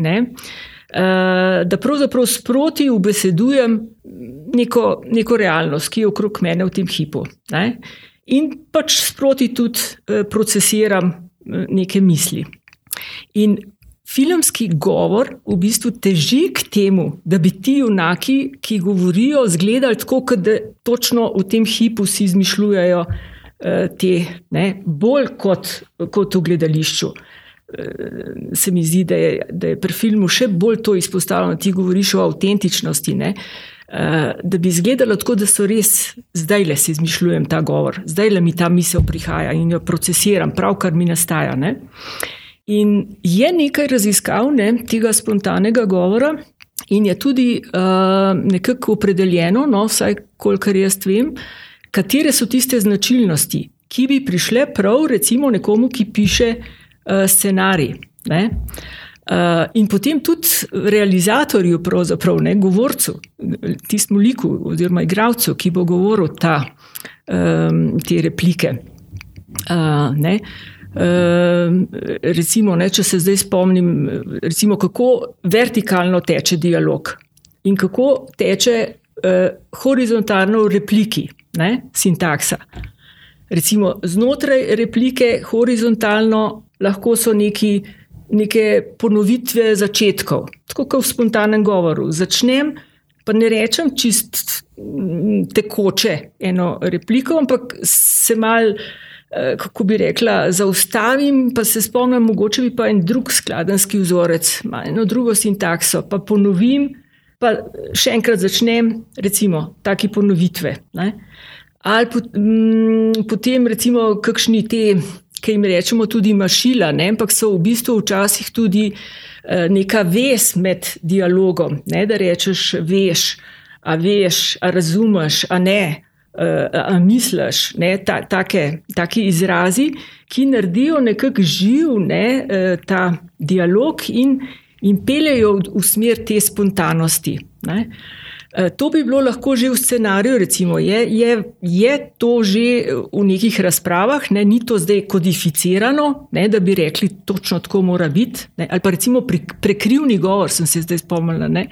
Ne? Uh, da pravzaprav sproti ubesedujem neko, neko realnost, ki je okrog mene v tem hipu. Ne? In pač sproti tudi uh, procesiram uh, neke misli. In filmski govor v bistvu teži k temu, da bi ti junaki, ki govorijo, izgledali tako, da točno v tem hipu si izmišljujejo uh, te, ne? bolj kot, kot v gledališču. Eh, se mi zdi, da je, da je pri filmu še bolj to izpostavljeno, ti govoriš o avtentičnosti. Ne? Eh, da bi izgledalo tako, da so res, zdaj le si izmišljujem ta govor, zdaj le mi ta misel prihaja in jo procesiram, pravkar mi nastaja. Ne? In je nekaj raziskav ne, tega spontanega govora, in je tudi uh, nekako opredeljeno, no, vsaj kolikor jaz vem, katere so tiste značilnosti, ki bi prišle prav, recimo, nekomu, ki piše uh, scenarij. Ne? Uh, in potem tudi realizatorju, pravzaprav ne govorcu, tistemu liku oziroma igravcu, ki bo govoril ta, um, te replike. Uh? Uh, recimo, ne, če se zdaj spomnim, recimo, kako vertikalno teče dialog in kako teče uh, horizontalno v repliki, ne, sintaksa. Recimo, znotraj replike horizontalno lahko so neki, neke ponovitve začetkov, tako kot v spontanem govoru. Začnem, pa ne rečem čist tekoče eno repliko, ampak se mal. Eh, kako bi rekla, zaustavim, pa se spomnim, mogoče bi pa en drug skladenski vzorec, eno drugo sintakso, pa ponovim, pa še enkrat začnem, recimo, taki ponovitve. Ne? Ali potem, recimo, kakšni te ki jim rečemo tudi mašila, ne? ampak so v bistvu včasih tudi eh, neka vez med dialogom. Ne? Da rečeš, veš, a veš, a razumeš, a ne, eh, a misliš. Ne? Ta, take, taki izrazi, ki naredijo nekako živ ne? Eh, ta dialog in, in peljejo v smer te spontanosti. Ne? Eh, to bi bilo lahko že v scenariju, recimo, je, je, je to že v nekih razpravah, ne, ni to zdaj kodificirano, ne, da bi rekli, točno tako mora biti. Ne, ali pa recimo pre, prekrivni govor, sem se zdaj spomnila. Ne.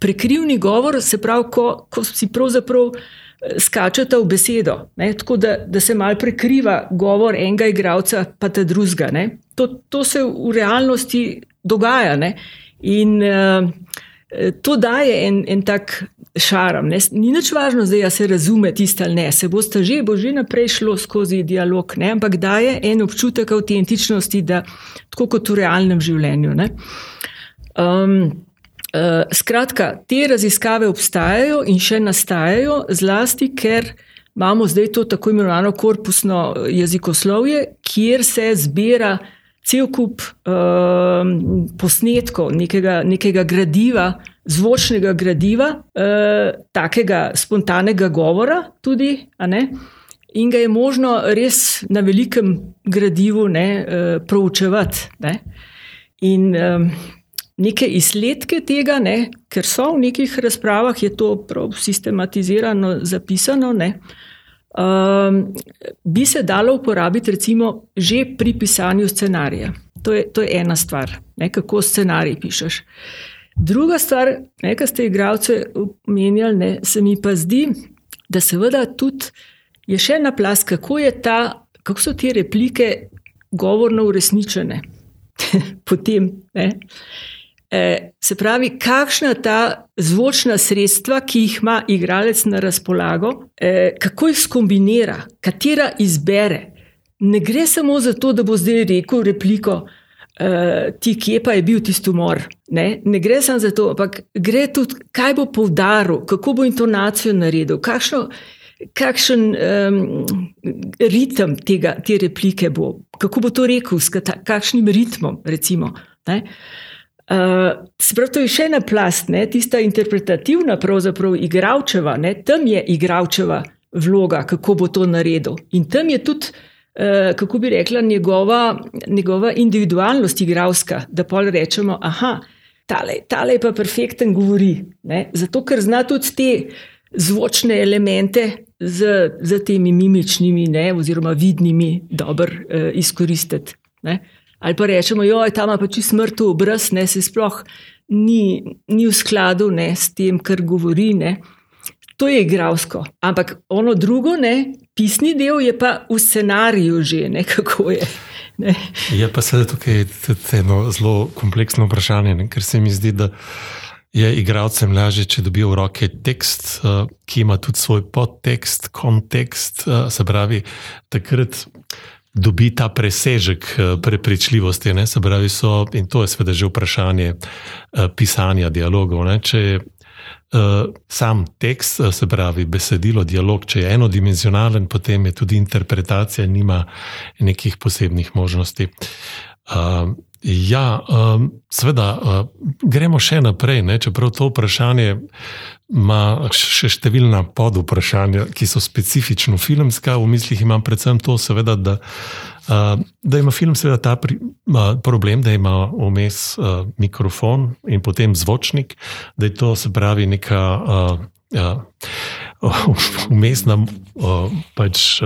Prekrivni govor se pravi, ko, ko si pravzaprav eh, skačete v besedo, ne, tako da, da se mal prekriva govor enega igralca, pa ta drugega. To, to se v realnosti dogaja. Ne. In uh, to daje en, en tak šarom. Ne? Ni nič važno, da se razume tisto ali ne, se bo sta že, bo že naprej šlo skozi dialog, ne? ampak daje en občutek avtentičnosti, da tako kot v realnem življenju. Um, uh, skratka, te raziskave obstajajo in še nastajajo, zlasti ker. Imamo zdaj to tako imenovano korpusno jezikoslovje, kjer se zbira cel kup uh, posnetkov, nekega, nekega gradiva, zvočnega gradiva, uh, takega spontanega govora, tudi, in ga je možno res na velikem gradivu ne, uh, proučevati. Ne. In um, neke izsledke tega, ne, ker so v nekih razpravah, je to prav sistematizirano zapisano. Ne, um, bi se dalo uporabiti, recimo, že pri pisanju scenarija. To je, to je ena stvar, ne, kako scenarij pišeš. Druga stvar, kar ste igravce omenjali, se mi pa zdi, da seveda tudi je še ena plast, kako, ta, kako so te replike govorno uresničene. Potem, ne, se pravi, kakšna ta zvočna sredstva, ki jih ima igralec na razpolago, e, kako jih skombinira, katera izbere. Ne gre samo za to, da bo zdaj rekel repliko, e, ti, kje pa je bil tisti umor. Ne? ne gre samo za to, ampak gre tudi, kaj bo poudaril, kako bo intonacijo naredil, kakšno, kakšen um, ritem tega, te replike bo, kako bo to rekel, s kakšnim ritmom. Recimo, Uh, Spravo, to je še ena plast, ne? tista interpretativna, pravzaprav igravčeva, ne? tam je igravčeva vloga, kako bo to naredil. In tam je tudi, uh, kako bi rekla, njegova, njegova individualnost igravska, da pa rečemo, aha, tale, tale je pa perfekten govori. Ne? Zato, ker zna tudi te zvočne elemente z, z temi mimičnimi, ne, oziroma vidnimi, dobro uh, izkoristiti. Ne. Ali pa rečemo, je tam pač smrt v obraz, ne se sploh ni, ni v skladu ne, s tem, kar govori. Ne. To je igralsko. Ampak ono drugo, ne, pisni del je pa v scenariju že, ne, kako je. Ne. Je pa seveda tukaj eno zelo kompleksno vprašanje, ne, ker se mi zdi, da je igralcem lažje, če dobijo v roke tekst, uh, ki ima tudi svoj podtekst, kontekst, uh, se pravi, takrat. Dobi ta presežek eh, prepričljivosti, ne? se pravi, so, in to je seveda že vprašanje uh, pisanja dialogov. Ne? Če je uh, sam tekst, se pravi, besedilo, dialog, če je enodimenzionalen, potem je tudi interpretacija, nima nekih posebnih možnosti. Uh, Ja, um, seveda, uh, gremo še naprej. Ne? Čeprav to vprašanje ima še številna podvprašanja, ki so specifično filmska, v mislih imam predvsem to, seveda, da, uh, da ima film seveda ta pri, uh, problem, da ima vmes uh, mikrofon in potem zvočnik, da je to se pravi neka. Uh, Ja, umestna pač,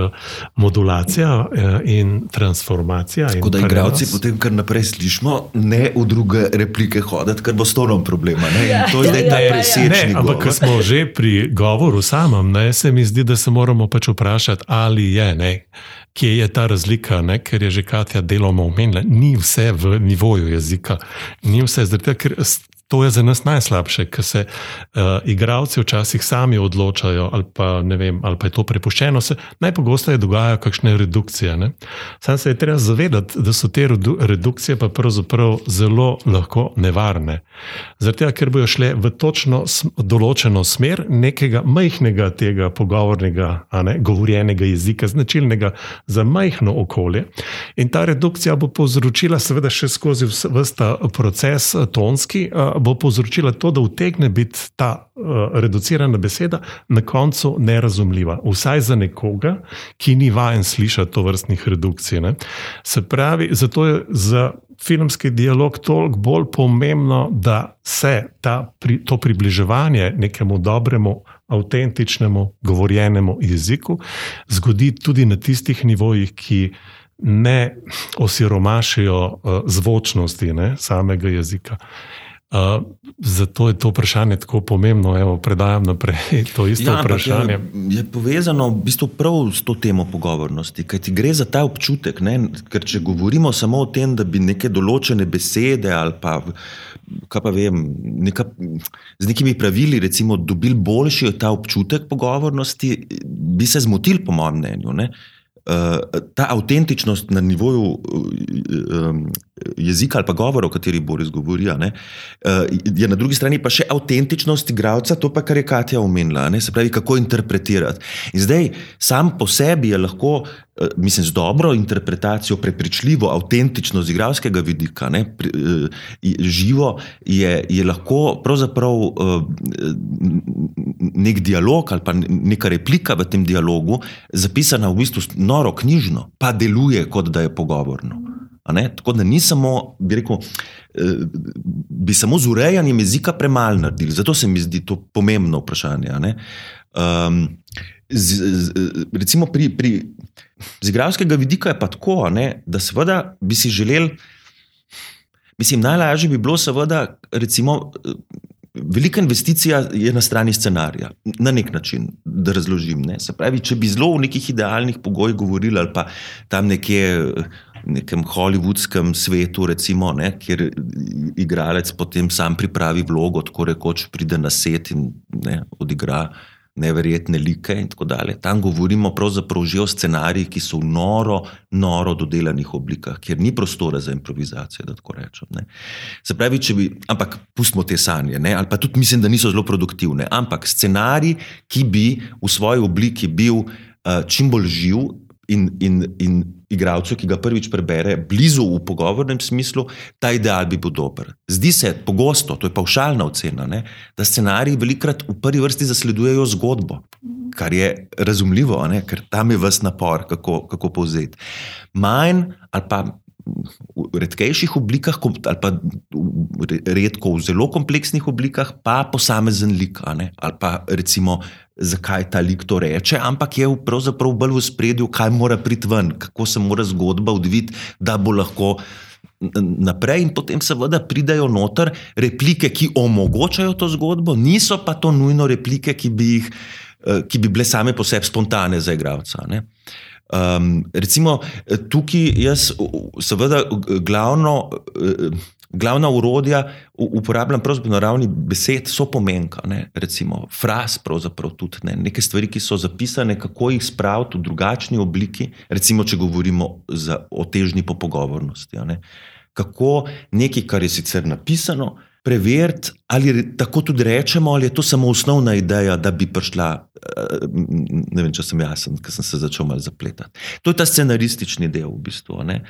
modulacija in transformacija. Tako da, igravci, potem kar naprej slišimo, ne v druge replike hoditi, ker bo s tonom problema. Ja, to je zdaj ta presečni. Ampak, ko smo že pri govoru samem, ne, se mi zdi, da se moramo pač vprašati, ali je. Ne, Kje je ta razlika, ne? ker je že Katja deloma omenila, ni vse v nivoju jezika, ni vse, zdaj, ker To je za nas najslabše, ker se uh, igravci včasih sami odločajo, ali pa, vem, ali pa je to prepuščeno. Se najpogosteje dogajajo kakšne redukcije. Ne? Sam se je treba zavedati, da so te redukcije pa pravzaprav zelo lahko nevarne. Zato, ker bojo šle v točno določeno smer nekega majhnega tega pogovornega, ne, govorjenega jezika, značilnega za majhno okolje. In ta redukcija bo povzročila, seveda, še skozi vsta proces tonski. Uh, bo povzročila to, da utegne biti ta uh, reducirana beseda na koncu nerazumljiva. Vsaj za nekoga, ki ni vajen slišati to vrstnih redukcij. Ne. Se pravi, zato je za filmski dialog toliko bolj pomembno, da se ta, pri, to približevanje nekemu dobremu. Avtentičnemu govorjenemu jeziku zgodi tudi na tistih nivojih, ki ne osiromašijo uh, zvočnosti ne, samega jezika. Uh, zato je to vprašanje tako pomembno, da predajam naprej to isto ja, vprašanje. Je, je povezano v bistvu prav s to temo pogovornosti, kaj ti gre za ta občutek. Ne? Ker če govorimo samo o tem, da bi neke določene besede ali pa, pa vem, neka, z nekimi pravili, recimo, dobili boljši ta občutek pogovornosti, bi se zmotili, po mojem mnenju. Ne? uh, ta avtentičnost na nivoju uh, jezika ali pa govora, o kateri Boris govori, uh, je na drugi strani pa še avtentičnost igralca, to pa, kar je Katja omenila, se pravi, kako interpretirati. In zdaj, sam po sebi je lahko. Mislim, z dobro interpretacijo, prepričljivo, avtentično, z igralskega vidika, ne, živo je, je lahko pravzaprav nek dialog ali pa neka replika v tem dialogu zapisana v bistvu noro knjižno, pa deluje kot da je pogovorno. Tako da ni samo, bi rekel, eh, bi samo z urejanjem jezika premalo naredili. Zato se mi zdi to pomembno vprašanje. Um, z, z, recimo pri, pri, z igralskega vidika je pa tako, ne, da seveda bi si želeli, mislim, najlažje bi bilo, seveda, recimo. Velika investicija je na strani scenarija, na nek način, da razložim. Ne. Se pravi, če bi zelo v nekih idealnih pogojih govorili, ali pa tam nekje nekem hollywoodskem svetu, recimo, ne, kjer igralec potem sam pripravi vlogo, tako rekoč pride na set in ne, odigra neverjetne like in tako dalje. Tam govorimo pravzaprav že o scenarijih, ki so v noro, noro dodelanih oblikah, kjer ni prostora za improvizacijo, da tako rečem. Ne. Se pravi, če bi, ampak pustimo te sanje, ne, ali pa tudi mislim, da niso zelo produktivne, ampak scenarij, ki bi v svoji obliki bil uh, čim bolj živ in, in, in igralcu, ki ga prvič prebere, blizu v pogovornem smislu, ta ideal bi bil dober. Zdi se pogosto, to je paušalna ocena, ne, da scenariji velikrat v prvi vrsti zasledujejo zgodbo, kar je razumljivo, ne, ker tam je vse napor, kako, kako povzeti. Manj ali pa. V redkejših oblikah, ali pa redko v zelo kompleksnih oblikah, pa posamezen lik, ali pa recimo zakaj ta lik to reče, ampak je pravzaprav bolj v spredju, kaj mora priti ven, kako se mora zgodba odviti, da bo lahko. Naprej, in potem, seveda, pridejo noter replike, ki omogočajo to zgodbo, niso pa to nujno replike, ki bi, jih, eh, ki bi bile same po sebi spontane za igralca. Um, recimo, tukaj jaz, seveda, glavno. Glavna urodja uporabljam na ravni besed, so pomenka, ne? recimo fraz, pravzaprav tudi ne? neke stvari, ki so zapisane, kako jih spraviti v drugačni obliki, recimo, če govorimo za, o težni po pogovornosti. Kako nekaj, kar je sicer napisano, preveriti, ali tako tudi rečemo, ali je to samo osnovna ideja, da bi prišla. Eh, ne vem, če sem jasen, ker sem se začel malo zapletati. To je ta scenaristični del, v bistvu. Ne?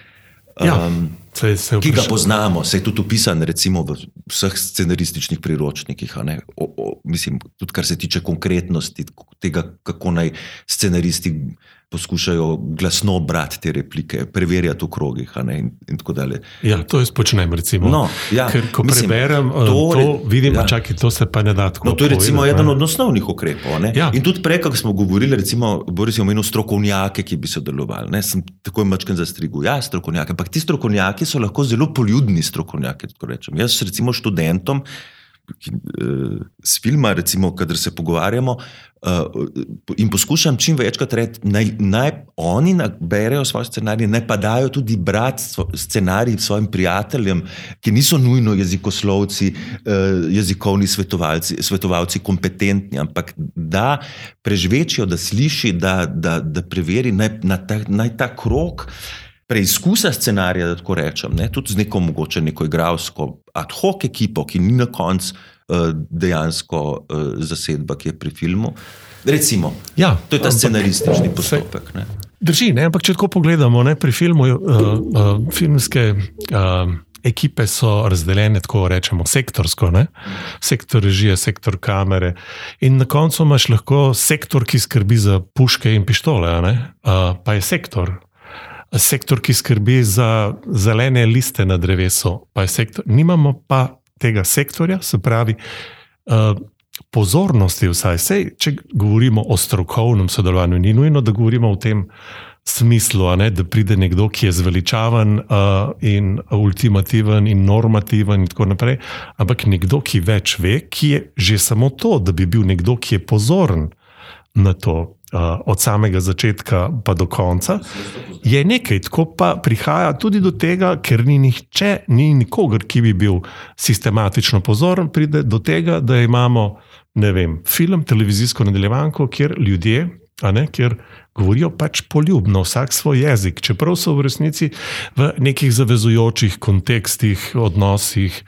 Ja, um, se, se ki ga poznamo, se je tudi opisan recimo, v vseh scenarističnih priročnikih. O, o, mislim, tudi kar se tiče konkretnosti tega, kako naj scenaristi poskušajo glasno brati te replike, preverjati v krogih. In, in tako dalje. Ja, to jaz počnem. Recimo, no, ja, Ker, ko mislim, preberem to, to vidim, ja. čaki, to se pa ne da tako. No, to je recimo povedati, eden od osnovnih ukrepov. Ja. In tudi prej, ko smo govorili, recimo, Boris je omenil strokovnjake, ki bi sodelovali. Ne? Sem tako imačken zastrigul. Ja, strokovnjake. Ampak ti strokovnjaki so lahko zelo poljudni strokovnjaki. Jaz, recimo, študentom s filma, recimo, kadar se pogovarjamo uh, in poskušam čim večkrat reči, naj, naj oni berejo svoje scenarije, naj pa dajo tudi brati scenarij svojim prijateljem, ki niso nujno jezikoslovci, uh, jezikovni svetovalci, svetovalci, kompetentni, ampak da preživečijo, da sliši, da, da, da preveri, naj, ta, naj ta krok preizkusa scenarija, da tako rečem, ne? tudi z neko mogoče neko igralsko ad hoc ekipo, ki ni na koncu uh, dejansko uh, zasedba, ki je pri filmu. Recimo, ja, to je ta scenaristični postopek. Ne? Drži, ne? ampak če tako pogledamo, ne? pri filmu uh, uh, filmske. Uh, Ekipe so razdeljene, tako rečemo, sektorsko, ne? sektor režije, sektor kamere. In na koncu imaš lahko sektor, ki skrbi za puške in pištole, uh, pa je sektor, sektor, ki skrbi za zelene liste na drevesu, pa je sektor. Nimamo pa tega sektorja, se pravi, uh, pozornosti, vsaj sej, če govorimo o strokovnem sodelovanju, ni nujno, da govorimo v tem smislu, ne, da pride nekdo, ki je zveličaven uh, in ultimativen in normativen in tako naprej, ampak nekdo, ki več ve, ki je že samo to, da bi bil nekdo, ki je pozoren na to, uh, od samega začetka pa do konca, je nekaj. Tako pa prihaja tudi do tega, ker ni nihče, ni nikogar, ki bi bil sistematično pozoren, pride do tega, da imamo vem, film, televizijsko nadaljevanko, kjer ljudje, ne, kjer govorijo pač poljubno, vsak svoj jezik, čeprav so v resnici v nekih zavezujočih kontekstih, odnosih,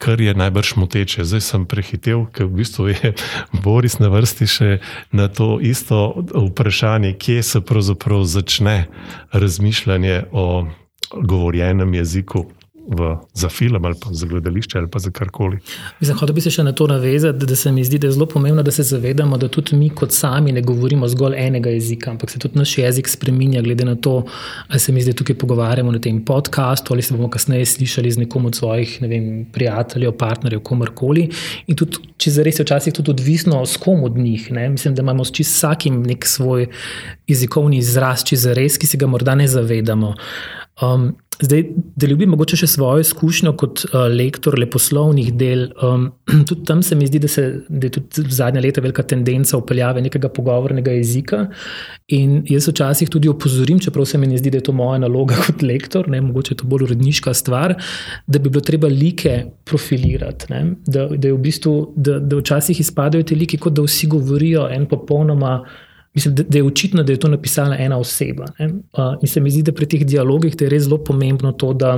kar je najbrž moteče. Zdaj sem prehitev, ker v bistvu je Boris na vrsti še na to isto vprašanje, kje se pravzaprav začne razmišljanje o govorjenem jeziku v, za film ali za gledališče ali za karkoli. Da bi se še na to navezal, da, se mi zdi, da je zelo pomembno, da se zavedamo, da tudi mi, kot sami, ne govorimo zgolj enega jezika, ampak se tudi naš jezik spremenja, glede na to, ali se mi zdaj tukaj pogovarjamo na tem podkastu ali se bomo kasneje slišali z nekom od svojih vem, prijateljev, partnerjev, komorkoli. In tudi, če za res je včasih tudi odvisno, s kom od njih. Ne? Mislim, da imamo s vsakim nek svoj jezikovni izraz, če za res, ki se ga morda ne zavedamo. Um, Zdaj, da ljubim mogoče še svojo izkušnjo kot uh, lektor leposlovnih del. Um, tudi tam se mi zdi, da, se, da je tudi zadnja leta velika tendenca upeljave nekega pogovornega jezika. In jaz včasih tudi opozorim, čeprav se mi ne zdi, da je to moja naloga kot lektor, ne, mogoče je to bolj uredniška stvar, da bi bilo treba like profilirati. Da, da, v bistvu, da, da včasih izpadajo ti liki, kot da vsi govorijo en popolnoma. Mislim, da, da je očitno, da je to napisala ena oseba. Uh, in se mi zdi, da pri teh dialogih je res zelo pomembno to, da,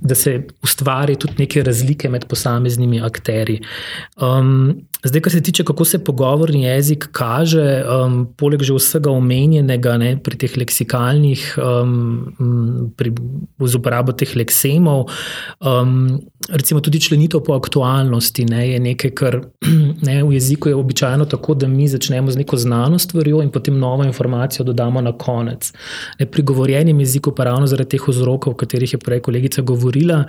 da se ustvari tudi neke razlike med posameznimi akteri. Um, zdaj, kar se tiče, kako se pogovorni jezik kaže, um, poleg že vsega omenjenega ne, pri teh leksikalnih, um, pri uporabi teh leksemov, um, recimo tudi členitev po aktualnosti, ne, je nekaj, kar ne, v jeziku je običajno tako, da mi začnemo z neko znano stvarjo in potem novo informacijo dodamo na konec. Ne, pri govorjenem jeziku pa ravno zaradi teh vzrokov, o katerih je prej kolegica govorila,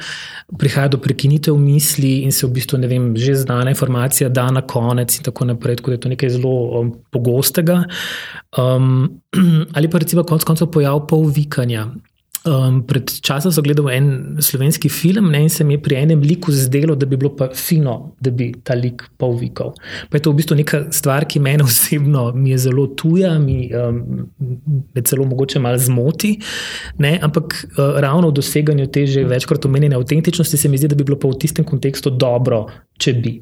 prihaja do prekinitev misli in se v bistvu, ne vem, že znana informacija da na na konec in tako naprej, tako da je to nekaj zelo um, pogostega. Um, ali pa recimo konec koncev pojav polvikanja. Um, pred časom sem gledal en slovenski film ne, in se mi je pri enem liku zdelo, da bi bilo pa fino, da bi ta lik polvikal. Pa je to v bistvu neka stvar, ki meni osebno mi je zelo tuja, mi um, me celo mogoče malo zmoti. Ne, ampak uh, ravno v doseganju te že večkrat omenjene avtentičnosti se mi zdi, da bi bilo pa v tistem kontekstu dobro, če bi.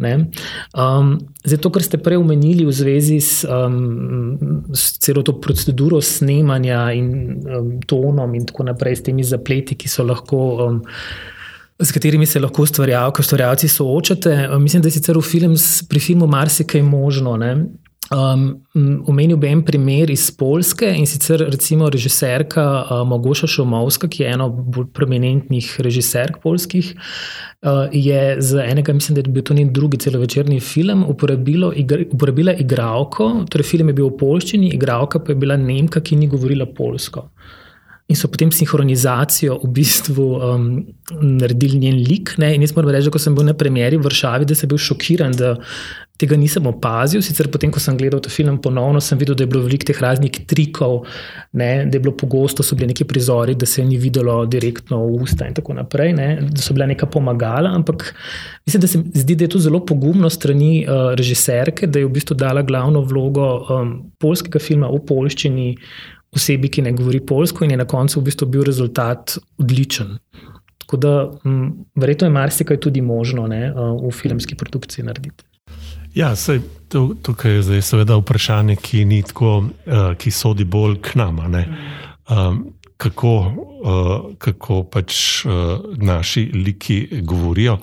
Um, zato, kar ste prej omenili v zvezi s, um, s celo to proceduro snemanja in um, tonom, in tako naprej, s temi zapleti, ki so lahko. Um, S katerimi se lahko ustvarjalci soočate. Mislim, da je sicer film, pri filmu marsikaj možno. Ne? Um, omenil bi en primer iz Polske in sicer recimo režiserka uh, Mogoša Šomovska, ki je ena od bolj prominentnih režiserk polskih, uh, je za enega, mislim, da je bil to njen drugi celovečerni film, igra, uporabila igralko, torej film je bil v polščini, igralka pa je bila Nemka, ki ni govorila polsko. In so potem sinhronizacijo v bistvu um, naredili njen lik. Ne? In jaz moram reči, da ko sem bil na premjeri v Vršavi, da sem bil šokiran, da tega nisem opazil. Sicer potem, ko sem gledal ta film ponovno, sem videl, da je bilo veliko teh raznih trikov, ne? da je bilo pogosto, so bili neki prizori, da se ni videlo direktno v usta in tako naprej, ne? da so bila neka pomagala. Ampak mislim, da se mi zdi, da je to zelo pogumno strani uh, režiserke, da je v bistvu dala glavno vlogo um, polskega filma v polščini osebi, ki ne govori polsko, in je na koncu v bistvu bil rezultat odličen. Tako da, m, verjetno je marsikaj tudi možno ne, v filmski produkciji narediti. Ja, sej, tukaj je zdaj seveda vprašanje, ki ni tako, uh, ki sodi bolj k nama. Um, kako, uh, kako pač uh, naši liki govorijo.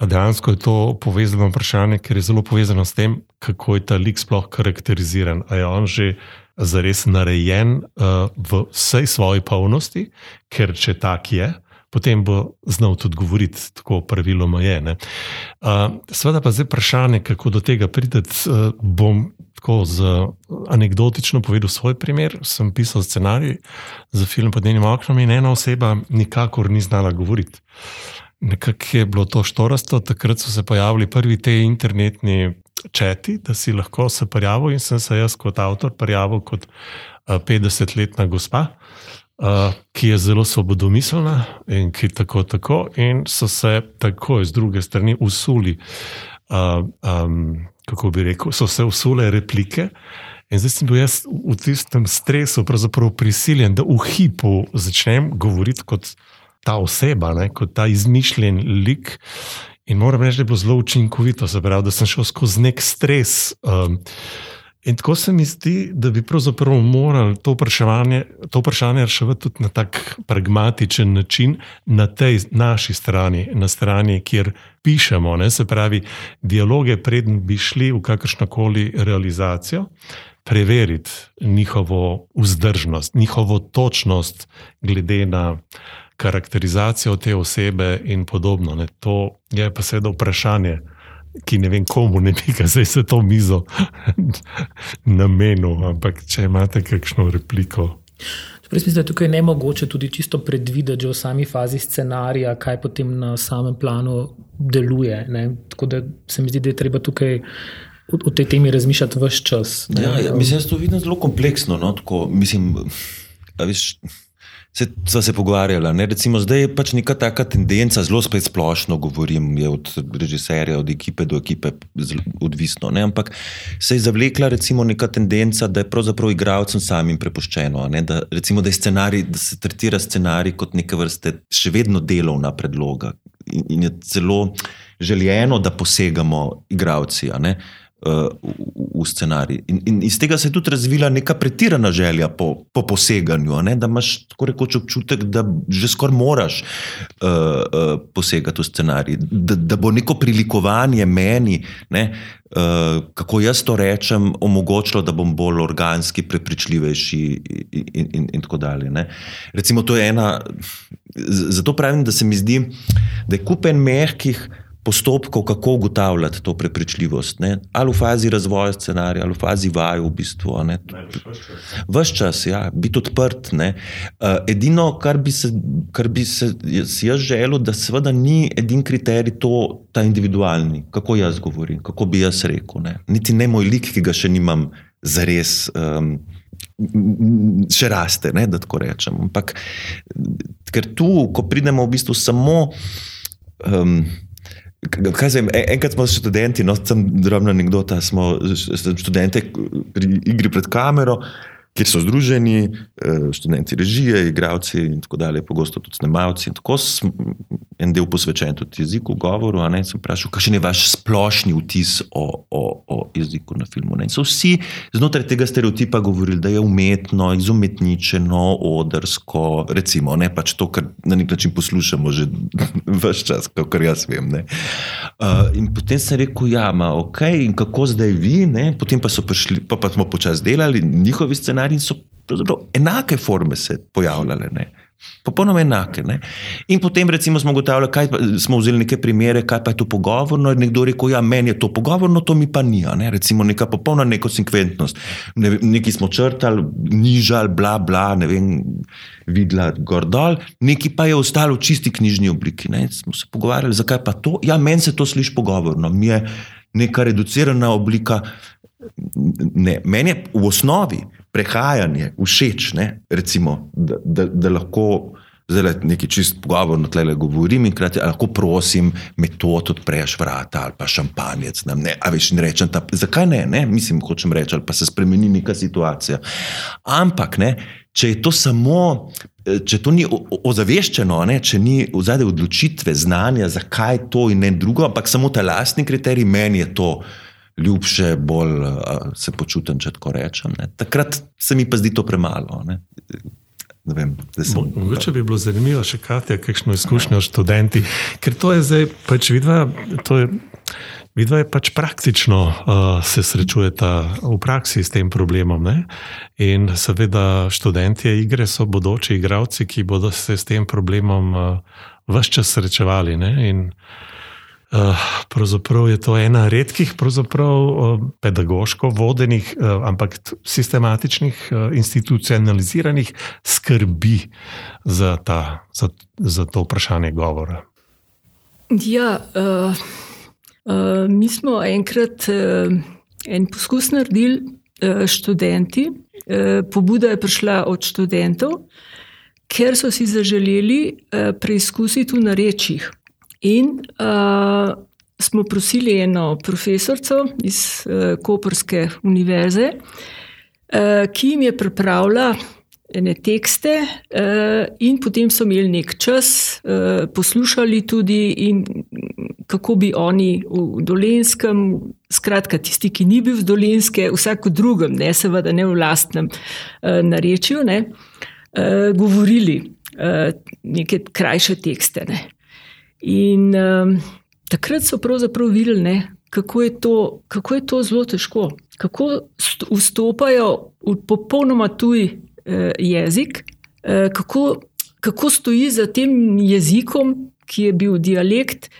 Dejansko je to povezano vprašanje, ker je zelo povezano s tem, kako je ta lik sploh karakteriziran. Ali je on že zares narejen uh, v vsej svoji polnosti, ker če tak je, potem bo znal tudi govoriti, tako praviloma je. Uh, Sveda pa zdaj vprašanje, kako do tega prideti. Uh, bom tako z anekdotično povedal svoj primer. Sem pisal scenarij za film pod njenim oknom in ena oseba nikakor ni znala govoriti. Nekako je bilo to štorasto, takrat so se pojavili prvi te internetni četi, da si lahko se prijavil in sem se jaz kot avtor prijavil kot 50-letna gospa, ki je zelo svobodomiselna in ki tako tako in so se tako z druge strani usuli, um, kako bi rekel, so se usule replike. In zdaj sem bil jaz v tistem stresu, pravzaprav prisiljen, da v hipu začnem govoriti kot ta oseba, ne, kot ta izmišljen lik. In moram reči, da je bilo zelo učinkovito, pravi, da sem šel skozi nek stres. Um, in tako se mi zdi, da bi pravzaprav morali to vprašanje, to vprašanje reševati tudi na tak pragmatičen način, na tej naši strani, na strani, kjer pišemo. Ne? Se pravi, dialoge, preden bi šli v kakršno koli realizacijo, preveriti njihovo vzdržnost, njihovo točnost, glede na karakterizacijo te osebe in podobno. Ne. To je pa seveda vprašanje, ki ne vem, komu ne bi zdaj se to mizo namenil. Ampak če imate kakšno repliko. Mislim, da je tukaj ne mogoče tudi čisto predvideti, že v sami fazi scenarija, kaj potem na samem planu deluje. Ne? Tako da se mi zdi, da je treba tukaj o tej temi razmišljati vse čas. Ja, ja, mislim, da je to vidno zelo kompleksno. No? Tako, mislim, viš, Se, sva se pogovarjala. Ne? Recimo, zdaj je pač neka taka tendenca, zelo spet splošno govorim, je od režiserja, od ekipe do ekipe odvisno. Ne? Ampak se je zavlekla recimo neka tendenca, da je pravzaprav igralcem samim prepuščeno. Da, recimo, da, scenarij, da se tretira scenarij kot neke vrste še vedno delovna predloga. In, in je zelo željeno, da posegamo igralci. Uh, v, v scenarij. In, in iz tega se je tudi razvila neka pretirana želja po, po poseganju, ne? da imaš tako rekoč občutek, da že skoraj moraš uh, uh, posegati v scenarij, da, da bo neko prilikovanje meni, ne? uh, kako jaz to rečem, omogočilo, da bom bolj organski, prepričljivejši in, in, in, tako dalje. Ne? Recimo, to je ena. Zato pravim, da se mi zdi, da je kupen mehkih postopkov, kako ugotavljati to prepričljivost. Ne? Ali v fazi razvoja scenarija, ali v fazi vaju, v bistvu. Ves čas, ja, biti odprt. Ne? Edino, kar bi se, kar bi se si jaz želel, da seveda ni edin kriterij to, ta individualni, kako jaz govorim, kako bi jaz rekel. Ne? Niti ne moj lik, ki ga še nimam zares. Um, Še raste, ne, da tako rečem. Ampak, ker tu, ko pridemo v bistvu samo um, Kaj se, enkrat smo študenti, no, sem drobna anekdota, smo študenti pri igri pred kamero kjer so združeni eh, študenti režije, igravci in tako dalje, pogosto tudi snemalci. Tako sem en del posvečen tudi jeziku, govoru. Ne, sem vprašal, kakšen je vaš splošni vtis o, o, o jeziku na filmu. Ne. So vsi znotraj tega stereotipa govorili, da je umetno, izumetničeno, odrsko, recimo, ne pač to, kar na nek način poslušamo že vse čas, kar jaz vem. Uh, in potem sem rekel, ja, ma, ok, in kako zdaj vi, ne? potem pa prišli, pa, pa smo počasi delali njihovi scenariji in so enake forme se pojavljale. Ne? Popolnoma enake. Ne? In potem, recimo, smo ugotavljali, kaj pa, smo vzeli neke primere, kaj pa je to pogovorno. Nekdo rekel, ja, meni je to pogovorno, to mi pa ni. Ne? Recimo, neka popolna nekonsekventnost. Ne, neki smo črtali, nižali, bla, bla, ne vem, videla gor dol, neki pa je ostalo v čisti knjižni obliki. Ne? Smo se pogovarjali, zakaj pa to. Ja, meni se to sliši pogovorno, mi je neka reducirana oblika. Ne, meni je v osnovi prehajanje všeč, ne? recimo, da, da, da lahko zdaj nekaj čist pogovorno tle govorim in krati, lahko prosim, metod odpreš vrata ali pa šampanjec. Nam, ne, a veš, in rečem, ta, zakaj ne, ne, mislim, hočem reči, ali pa se spremeni neka situacija. Ampak, ne, če je to samo. Če to ni ozaveščeno, ne, če ni vzade odločitve, znanja, zakaj to in ne drugo, ampak samo ta lastni kriterij, meni je to ljubše, bolj se počutim, če tako rečem. Ne. Takrat se mi pa zdi to premalo. Ne. Ne vem, sem, Mogoče bi bilo zanimivo še kaj, kakšno izkušnjo študenti, ker to je zdaj pač vidva. Vidva je pač praktično uh, se srečujeta v praksi s tem problemom. Ne? In seveda, študenti igre so bodoči igravci, ki bodo se s tem problemom uh, vse čas srečevali. Ne? In pravzaprav je to ena redkih, eh, pedagoško vodenih, eh, ampak sistematičnih, institucionaliziranih skrbi za, ta, za, za to vprašanje govora. Ja, uh, uh, mi smo enkrat uh, en poskus naredili, uh, študenti. Uh, pobuda je prišla od študentov, ker so si zaželeli uh, preizkusiti v narečjih. In uh, smo prosili eno profesorico iz uh, Koperske univerze, uh, ki jim je pripravila ene tekste, uh, in potem so imeli nek čas, uh, poslušali tudi, in kako bi oni v Dolenskem, skratka, tisti, ki ni bil v Dolenske, vsak v drugem, ne seveda ne v lastnem uh, narečju, ne, uh, govorili uh, neke krajše tekste. Ne. In um, takrat so pravzaprav videli, ne, kako, je to, kako je to zelo težko, kako vstopajo v popolnoma tuj uh, jezik, uh, kako, kako stoji za tem jezikom, ki je bil dialekt,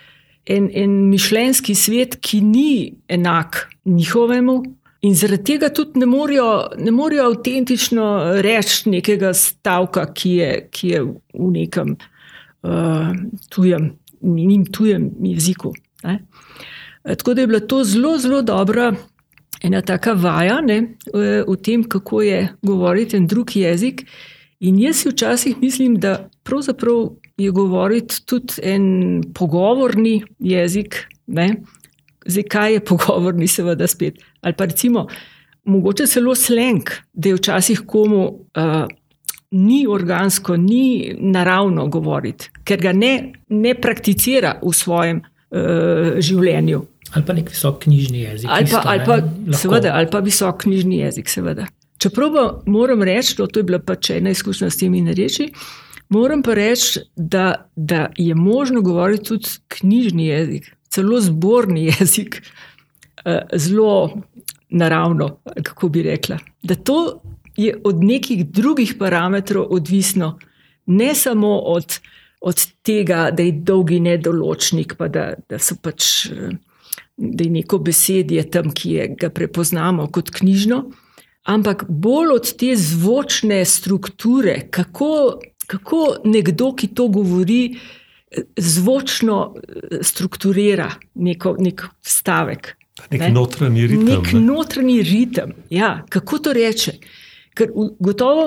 en, en mišljenjski svet, ki ni enak njihovemu. In zaradi tega tudi ne morejo, ne morejo avtentično reči nekega stavka, ki je, ki je v nekem uh, tujem njim tujem jeziku. Ne. Tako da je bila to zelo, zelo dobra ena taka vaja ne, v tem, kako je govoriti en drug jezik. In jaz si včasih mislim, da pravzaprav je govoriti tudi en pogovorni jezik. Ne. Zdaj, kaj je pogovorni, seveda, spet. Ali pa recimo, mogoče celo sleng, da je včasih komu uh, ni organsko, ni naravno govoriti, ker ga ne, ne prakticira v svojem uh, življenju. Ali pa nek visok knjižni jezik. Ali pa, ali pa, seveda, ali pa visok knjižni jezik, seveda. Čeprav pa moram reči, da to je bila pač ena izkušnja s temi reči, moram pa reči, da, da je možno govoriti tudi knjižni jezik, celo zborni jezik, uh, zelo naravno, kako bi rekla. Da to je od nekih drugih parametrov odvisno, ne samo od, od tega, da je dolgi nedoločnik, pa da, da so pač. Da je neko besedje tam, ki je, ga prepoznamo kot knjižno, ampak bolj od te zvočne strukture, kako, kako nekdo, ki to govori, zvočno strukturira neko, nek stavek. Nek ne? notranji ritem. Nek ne? notranji ritem. Ja, kako to reče? Ker gotovo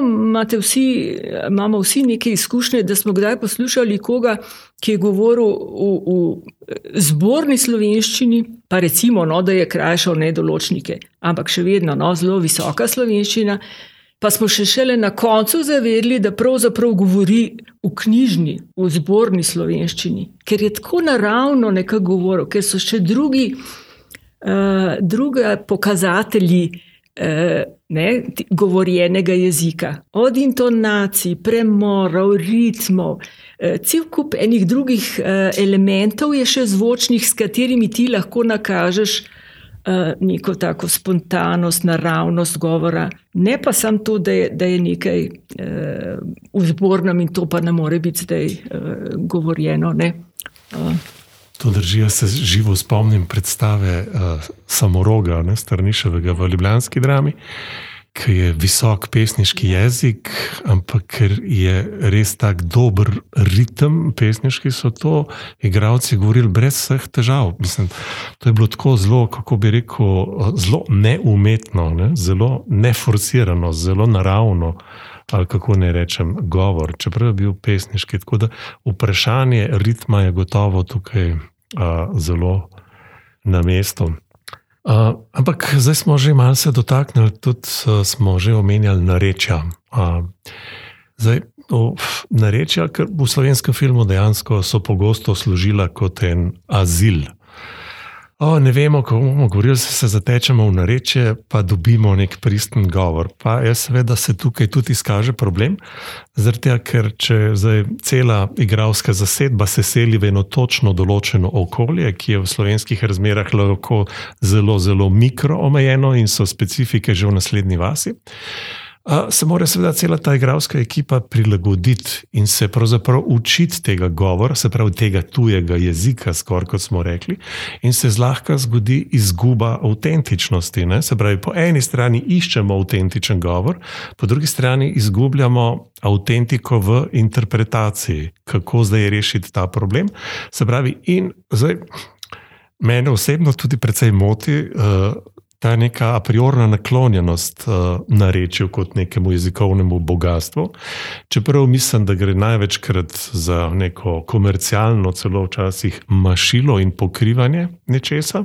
vsi, imamo vsi neke izkušnje, da smo kdaj poslušali koga, ki je govoril v, v zborni slovenščini, pa recimo, no, da je krajšal nedoločnike, ampak še vedno no, zelo visoka slovenščina. Pa smo še šele na koncu zavedli, da pravzaprav govori v knjižni, v zborni slovenščini, ker je tako naravno nekaj govoril, ker so še drugi, uh, drugi pokazatelji ne, govorjenega jezika, od intonacij, premorov, ritmov, eh, cel kup enih drugih eh, elementov je še zvočnih, s katerimi ti lahko nakažeš eh, neko tako spontanost, naravnost govora, ne pa samo to, da je, da je nekaj v zbornem in to pa ne more biti zdaj govorjeno. Ne. To drži, jaz se živo spomnim predstave uh, Samoroga, ne, Strniševega v Ljubljanski drami, ki je visok pesniški jezik, ampak ker je res tako dober ritem pesniški, so to igravci govorili brez vseh težav. Mislim, to je bilo tako zelo, kako bi rekel, zelo neumetno, ne, zelo neforsirano, zelo naravno ali kako ne rečem, govor, čeprav je bil pesniški. Tako da vprašanje ritma je gotovo tukaj uh, zelo na mestu. Uh, ampak zdaj smo že malo se dotaknili, tudi uh, smo že omenjali narečja. Uh, zdaj, narečja, ker v slovenskem filmu dejansko so pogosto služila kot en azil. O, ne vemo, kako bomo govorili, se, se zatečemo v nareče, pa dobimo nek pristen govor. Pa je seveda se tukaj tudi izkaže problem, zato ker če cela igralska zasedba se seli v eno točno določeno okolje, ki je v slovenskih razmerah lahko zelo, zelo mikro omejeno in so specifike že v naslednji vasi se mora seveda cela ta igralska ekipa prilagoditi in se pravzaprav učiti tega govora, se pravi tega tujega jezika, skoraj kot smo rekli, in se zlahka zgodi izguba avtentičnosti. Ne? Se pravi, po eni strani iščemo avtentičen govor, po drugi strani izgubljamo avtentiko v interpretaciji, kako zdaj rešiti ta problem. Se pravi, in zdaj. Mene osebno tudi precej moti, uh, ta neka a priorna naklonjenost uh, narečju kot nekemu jezikovnemu bogatstvu. Čeprav mislim, da gre največkrat za neko komercialno, celo včasih mašilo in pokrivanje nečesa,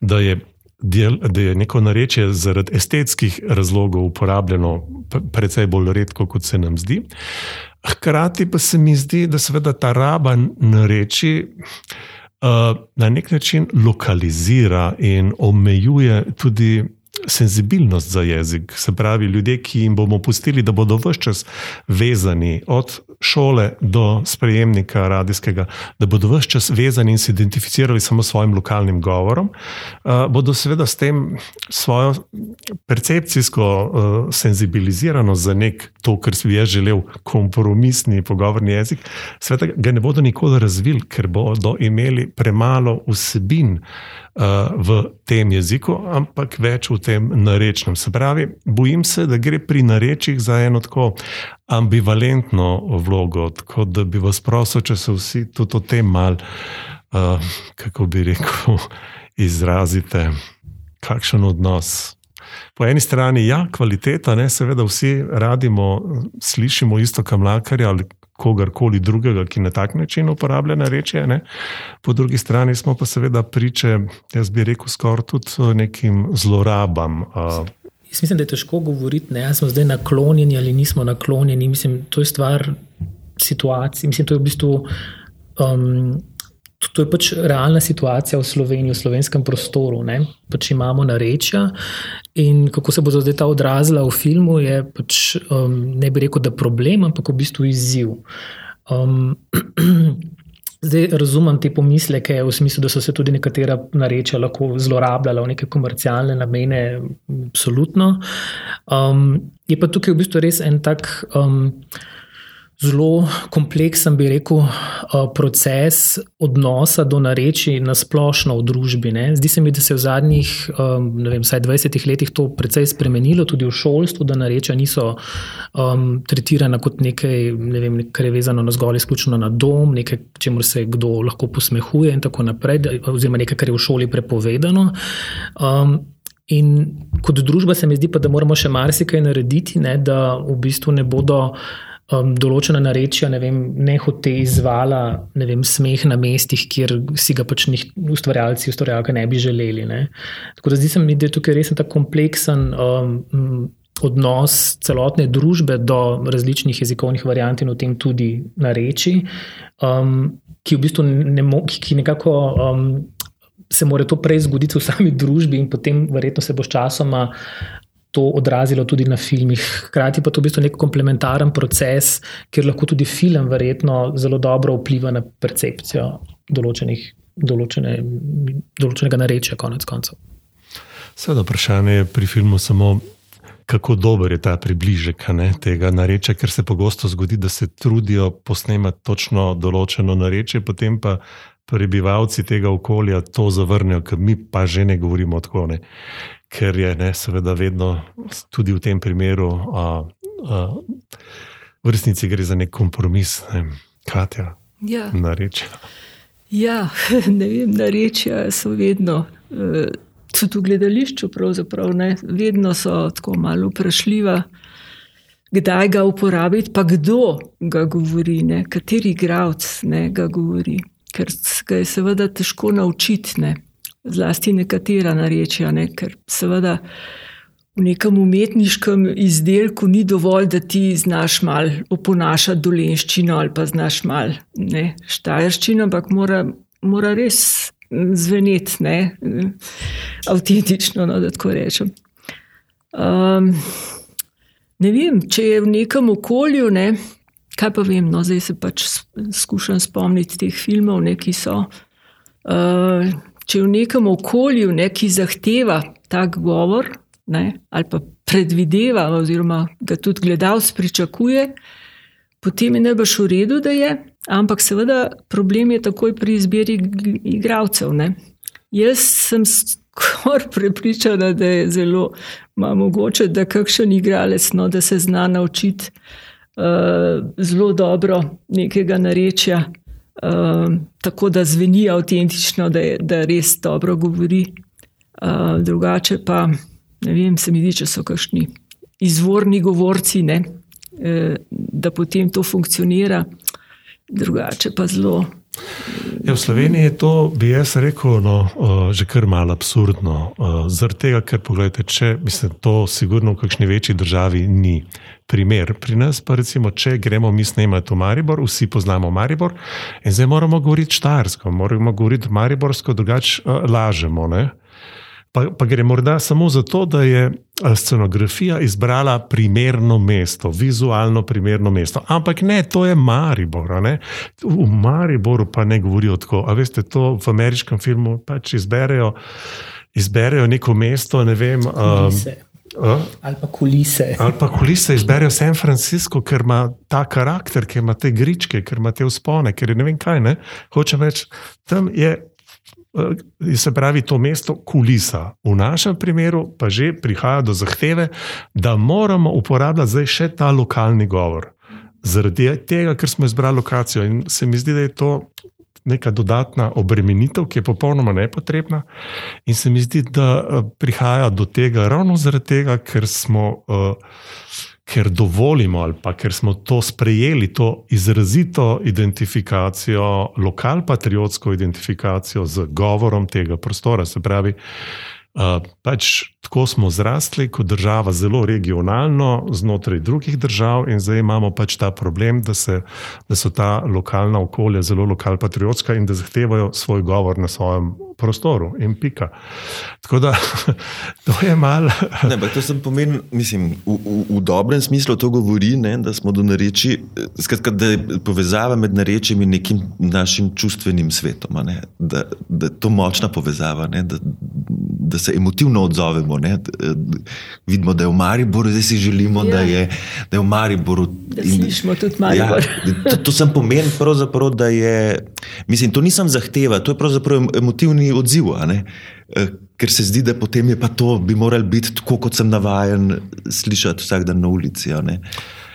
da je, del, da je neko narečje zaradi estetskih razlogov uporabljeno precej bolj redko, kot se nam zdi. Hkrati pa se mi zdi, da seveda ta raba nareči. Eh, na nek način lokalizira in omejuje tudi senzibilnost za jezik. Se pravi, ljudje, ki jim bomo pustili, da bodo vse čas vezani od šole do sprejemnika radijskega, da bodo vse čas vezani in se identificirali samo s svojim lokalnim govorom, uh, bodo seveda s tem svojo percepcijsko uh, senzibiliziranost za nek to, kar si jaz želel, kompromisni pogovorni jezik, seveda ga ne bodo nikoli razvili, ker bodo imeli premalo vsebin. Uh, v tem jeziku, ampak več v tem narečnem. Se pravi, bojim se, da gre pri narečjih za eno tako ambivalentno vlogo, tako da bi vas prosil, če se vsi tudi o tem mal, uh, kako bi rekel, izrazite, kakšen odnos. Po eni strani ja, kvaliteta, ne, seveda vsi radimo, slišimo isto kamlakarja ali kogarkoli drugega, ki na tak način uporablja reče. Ne. Po drugi strani smo pa seveda priče, jaz bi rekel, skoraj tudi nekim zlorabam. Uh, Jaz mislim, da je težko govoriti, da smo zdaj naklonjeni ali nismo naklonjeni. Mislim, to je stvar situacije. Mislim, to je v bistvu. Um, To je pač realna situacija v Sloveniji, v slovenskem prostoru. Pač imamo narečja in kako se bo zdaj ta odrazila v filmu, je pač, um, ne bi rekel, da je problem, ampak v bistvu izziv. Um, Zdaj razumem te pomisleke, v smislu, da so se tudi nekatera narečja lahko zlorabljala v neke komercialne namene, absolutno. Um, je pa tukaj v bistvu res en tak. Um, zelo kompleksen, bi rekel, proces odnosa do nareči na splošno v družbi. Ne. Zdi se mi, da se je v zadnjih vem, 20 letih to precej spremenilo, tudi v šolstvu, da nareča niso um, tretirana kot nekaj, ne vem, kar je vezano na zgolj izključno na dom, nekaj, čemu se kdo lahko posmehuje in tako naprej, oziroma nekaj, kar je v šoli prepovedano. Um, In kot družba se mi zdi, pa, da moramo še marsikaj narediti, ne, da v bistvu ne bodo uh, um, določena narečja, ne vem, ne hote izvala, ne vem, smeh na mestih, kjer si ga pač njih ustvarjalci, ustvarjalke ne bi želeli. Ne. Tako da zdi se mi, da je tukaj res tako kompleksen. Um, Odnos celotne družbe do različnih jezikovnih variant in v tem tudi nareči, um, ki v bistvu ne mo, ki nekako um, se to prej zgoditi v sami družbi, in potem, verjetno, se bo s časoma to odrazilo tudi na filmih. Hkrati pa to v bistvu nek komplementaren proces, kjer lahko tudi film verjetno zelo dobro vpliva na percepcijo določenih, določene, določenega narečja, konec koncev. Seveda, vprašanje je pri filmu samo. Kako dober je ta približek ne, tega narečja, ker se pogosto zgodi, da se trudijo posnemati točno določeno narečje, potem pa prebivalci tega okolja to zavrnijo, ker mi pa že ne govorimo tako. Ne ker je ne, seveda vedno tudi v tem primeru, a, a, v resnici gre za nek kompromis, ne, Katja. Ja. Narečja. Ja, ne vem, narečja so vedno. E, tudi v gledališču, pravzaprav ne, vedno so tako malo vprašljiva, kdaj ga uporabiti, pa kdo ga govori, ne, kateri igravc ga govori, ker ga je seveda težko naučiti. Ne zlasti nekatera narečja, ne? ker seveda v nekem umetniškem izdelku ni dovolj, da ti znaš malo oponašati dolenščino ali pa znaš malo štajerščino, ampak mora, mora res zveneti ne? avtentično, no, da tako rečem. Um, ne vem, če je v nekem okolju, ne, kaj pa vem, no, zdaj se pač skušam spomniti teh filmov, ne, ki so. Uh, če v nekem okolju neki zahteva tak govor, ne, ali pa predvideva, oziroma ga tudi gledalec pričakuje, potem je najbrž v redu, da je. Ampak seveda problem je takoj pri izbiri igralcev. Jaz sem skoraj prepričana, da je zelo mogoče, da kakšen igralec, no, da se zna naučiti uh, zelo dobro nekega narečja. Ehm, tako da zveni avtentično, da, da res dobro govori. Uh, drugače pa, ne vem, se mi zdi, če so kakšni izvorni govorci, ne, e, da potem to funkcionira, drugače pa zelo. Ja, v Sloveniji je to, bi jaz rekel, no, uh, že kar malo absurdno. Uh, Zaradi tega, ker pogledajte, če mislim, to sigurno v kakšni večji državi ni primer. Pri nas pa recimo, če gremo mi snemati v Maribor, vsi poznamo Maribor in zdaj moramo govoriti štajersko, moramo govoriti mariborsko, drugače uh, lažemo. Ne? Pa, pa gre morda samo zato, da je scenografija izbrala primerno mesto, vizualno primerno mesto. Ampak ne, to je Maribor. Ne? V Mariboru pa ne govorijo tako. A veste, to v ameriškem filmu pač izberejo, izberejo neko mesto, ne vem. Um, Uh, ali pa kulise. Ali pa kulise izberejo San Francisco, ker ima ta karakter, ker ima te gričke, ker ima te vzpone, ker je ne vem kaj. Ne? Hočem reči, tam je, uh, se pravi, to mesto kulisa. V našem primeru pa že prihaja do zahteve, da moramo uporabljati zdaj še ta lokalni govor. Zaradi tega, ker smo izbrali lokacijo in se mi zdi, da je to neka dodatna obremenitev, ki je popolnoma nepotrebna. In se mi zdi, da eh, prihaja do tega ravno zaradi tega, ker smo. Uh, Ker dovolimo, ali pa ker smo to sprejeli, to izrazito identifikacijo, lokalpatriotsko identifikacijo z govorom tega prostora. Se pravi, pač tako smo zrasli kot država, zelo regionalno, znotraj drugih držav, in zdaj imamo pač ta problem, da, se, da so ta lokalna okolja zelo lokalpatriotska in da zahtevajo svoj govor na svojem prostoru. In pika. Tako da to je malo. to sem pomenil, mislim, v, v, v dobrem smislu to govori, ne, da smo do nareči, skratka, da je povezava med narečjem in nekim našim čustvenim svetom, ne, da, da je to močna povezava. Ne, da, da se emotivno odzovemo. Ne? Vidimo, da je v Mariboru, zdaj si želimo, ja. da, je, da je v Mariboru. Da slišimo tudi Maribor. Ja, to, to sem pomen, da je. Mislim, to nisem zahteva, to je pravzaprav emotivni odziv. Ker se zdi, da potem je pa to, bi moral biti tako, kot sem navaden slišati vsak dan na ulici. Ja,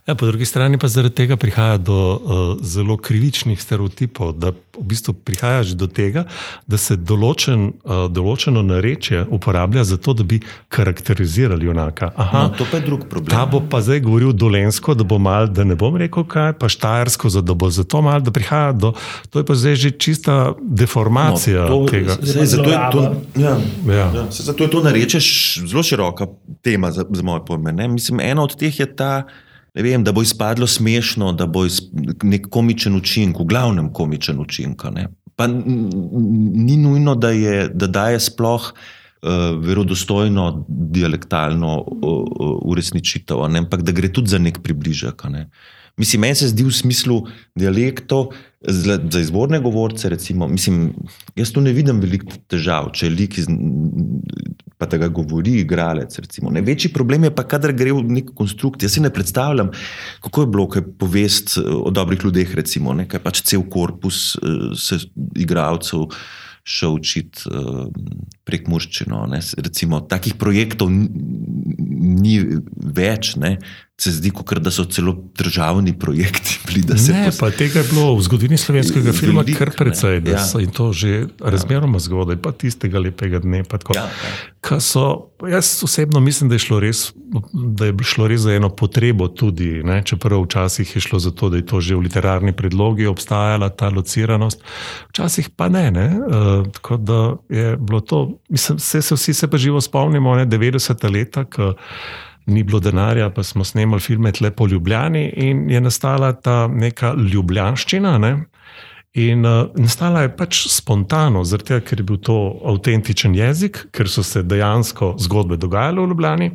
po drugi strani pa zaradi tega prihaja do uh, zelo krivičnih stereotipov, da v bistvu prihajaš do tega, da se določen, uh, določeno narečje uporablja za to, da bi karakterizirali junaka. Aha, no, to pa je drug problem. Ta bo pa zdaj govoril dolensko, da bo mal, da ne bom rekel kaj, pa štajersko, da bo zato mal, da prihaja do. To je pa zdaj že čista deformacija no, to, tega. Zdaj, zato, je to, ja, ja. Ja, zato je to narečje zelo široka tema za, za moje pojme. Ne? Mislim, ena od teh je ta vem, da bo izpadlo smešno, da bo nek komičen učinek, v glavnem komičen učinek. Pa ni nujno, da, je, da daje sploh uh, verodostojno dialektalno uh, uresničitev, ampak da gre tudi za nek približek. Ne? Mislim, meni se zdi v smislu dialektov, za, za izvorne govorce, recimo, mislim, jaz tu ne vidim veliko težav, če je lik iz pa da ga govori, igralec. Recimo. Največji problem je pa, kadar gre v nek konstrukt. Jaz si ne predstavljam, kako je bilo, kaj povest eh, o dobrih ljudeh, recimo, ne, kaj pač cel korpus uh, igralcev šel učiti uh, prek Murščino. Recimo, takih projektov ni več. Ne se zdi, kot da so celo državni projekti. Bili, ne, pos... pa tega je bilo v zgodovini slovenskega filma kar precej, da ja. so in to že razmeroma zgodaj, pa tistega lepega dne. Ja, ja. So, jaz osebno mislim, da je, res, da je šlo res za eno potrebo tudi, ne? čeprav včasih je šlo za to, da je to že v literarni predlogi obstajala ta lociranost, včasih pa ne. ne? Uh, tako da je bilo to, mislim, se, se vsi se pa živo spomnimo, 90-ta leta ni bilo denarja, pa smo snemali filme tle po Ljubljani in je nastala ta neka ljubljanščina. Ne? In uh, nastala je pač spontano, zato ker je bil to avtentičen jezik, ker so se dejansko zgodbe dogajale v Ljubljani.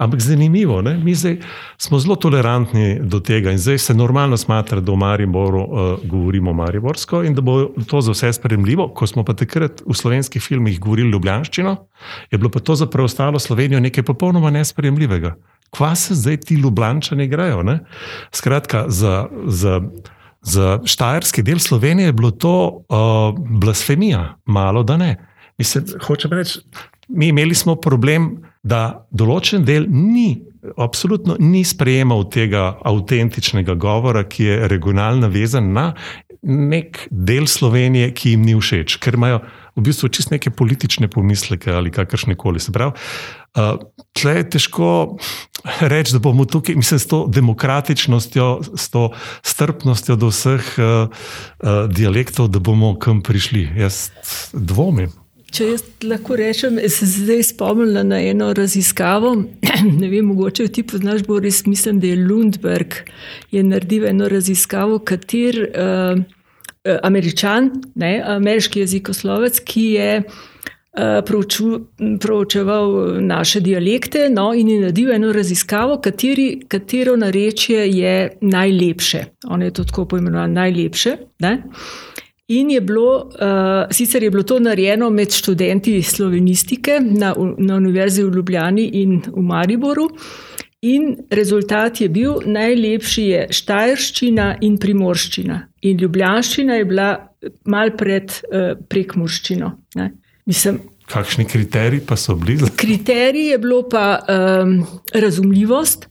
Ampak zanimivo, ne? mi zdaj smo zelo tolerantni do tega in zdaj se normalno smatra, da v Mariboru uh, govorimo mariborsko in da bo to za vse sprejemljivo. Ko smo pa takrat v slovenskih filmih govorili ljubljanščino, je bilo pa to za preostalo Slovenijo nekaj popolnoma nesprejemljivega. Kva se zdaj ti ljubljančani grejo? Ne? Skratka, za. za Za štajerski del Slovenije je bilo to uh, blasfemija, malo da ne. Mislim, hočem reči, mi imeli smo problem, da določen del ni, absolutno ni sprejemal tega avtentičnega govora, ki je regionalno vezan na nek del Slovenije, ki jim ni všeč, ker imajo v bistvu čist neke politične pomisleke ali kakršne koli. Se pravi, uh, tle je težko reči, da bomo tukaj, mislim, s to demokratičnostjo, s to strpnostjo do vseh uh, uh, dialektov, da bomo kam prišli. Jaz dvomim. Če jaz lahko rečem, se zdaj spomnim na eno raziskavo. Ne vem, mogoče ti poznaš, bo res mislim, da je Lundberg je naredil eno raziskavo, kater uh, američan, ne, ameriški jezikoslovec, ki je uh, proučeval naše dialekte no, in je naredil eno raziskavo, kateri, katero narečje je najlepše. On je to tako poimenoval najlepše. Ne. In je bilo, uh, sicer je bilo to narejeno med študenti slovenistike na, na Univerzi v Ljubljani in v Mariboru. In rezultat je bil, najlepši je štajerščina in primorščina. In ljubljanščina je bila mal pred uh, prekmorščino. Mislim, Kakšni kriteriji pa so bili? Kriterij je bilo pa um, razumljivost.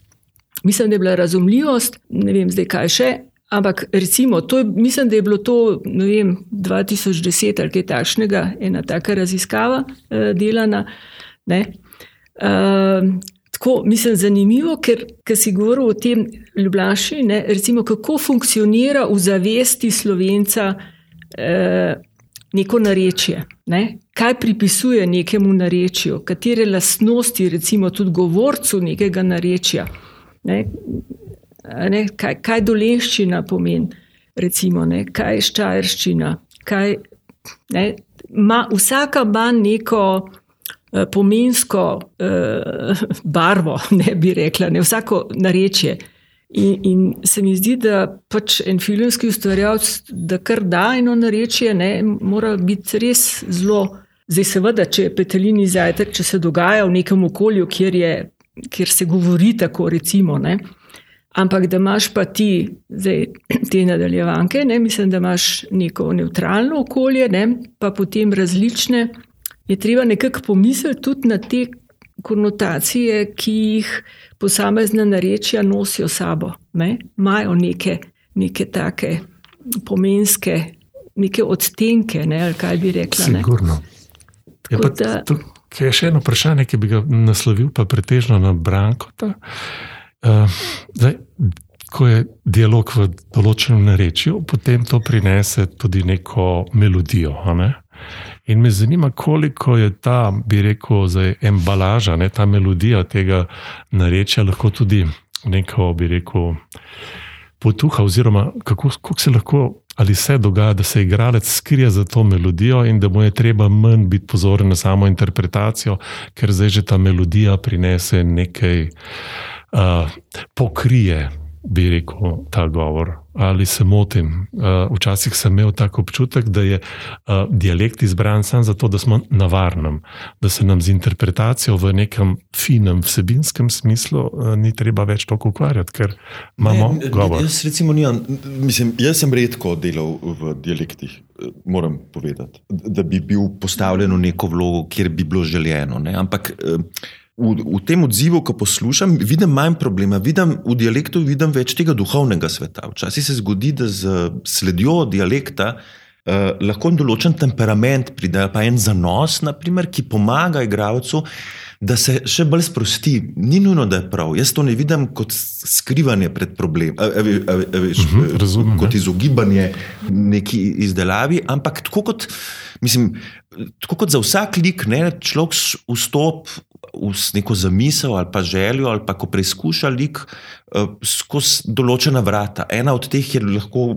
Mislim, da je bila razumljivost, ne vem zdaj kaj še, Ampak recimo, je, mislim, da je bilo to vem, 2010 ali kaj takšnega, ena taka raziskava uh, delana. Uh, tako, mislim, zanimivo, ker, ker si govoril o tem Ljubljaši, ne, recimo, kako funkcionira v zavesti slovenca uh, neko narečje. Ne? Kaj pripisuje nekemu narečju, katere lastnosti, recimo, tudi govorcu nekega narečja. Ne? ne, kaj, kaj dolenščina pomeni, recimo, ne, kaj je ščajerščina. Kaj, ne, ma, vsaka ima neko pomensko uh, barvo, ne bi rekla, ne, vsako narečje. In, in se mi zdi, da pač en filmski ustvarjalec, da kar da eno narečje, ne, mora biti res zelo Zdaj, seveda, če je petelini zajtrk, če se dogaja v nekem okolju, kjer, je, kjer se govori tako, recimo, ne, ampak da imaš pa ti zdaj, te nadaljevanke, ne, mislim, da imaš neko neutralno okolje, ne, pa potem različne, je treba nekako pomisliti tudi na te konotacije, ki jih posamezna narečja nosijo sabo. Ne, imajo neke, neke take pomenske, neke odtenke, ne, ali kaj bi rekla. Sigurno. Je, pa, da, je še eno vprašanje, ki bi ga naslovil, pa pretežno na Brankota. Uh, zdaj, ko je dialog v določenem narečju, potem to prinese tudi neko melodijo. Ne? In me zanima, koliko je ta, bi rekel, zdaj, embalaža, ne, ta melodija tega narečja lahko tudi neko, bi rekel, potuha, oziroma kako, kako se lahko ali se dogaja, da se igralec skrije za to melodijo in da mu je treba manj biti pozoren na samo interpretacijo, ker zdaj že ta melodija prinese nekaj, uh, pokrije, bi rekel, ta govor ali se motim. Uh, včasih sem imel tako občutek, da je uh, dialekt izbran samo zato, da smo na varnem, da se nam z interpretacijo v nekem finem vsebinskem smislu uh, ni treba več toliko ukvarjati, ker imamo ne, govor. Jaz, recimo, nijam, mislim, jaz sem redko delal v dialektih, moram povedati, da bi bil postavljen v neko vlogo, kjer bi bilo željeno. Ne? Ampak. Uh, v, v tem odzivu, ko poslušam, vidim manj problema. Vidim, v dialektu vidim več tega duhovnega sveta. Včasih se zgodi, da z sledjo dialekta uh, lahko določen temperament pride, pa en zanos, naprimer, ki pomaga igravcu. Da se še bolj sprosti, ni nujno, da je prav. Jaz to ne vidim kot skrivanje pred problemom, mhm, kot izogibanje neki izdelavi, ampak tako kot, mislim, tako kot za vsak lik, ne, človek vstopi neko zamisel ali pa željo, ali pa ko preizkuša lik uh, skozi določena vrata. Ena od teh je lahko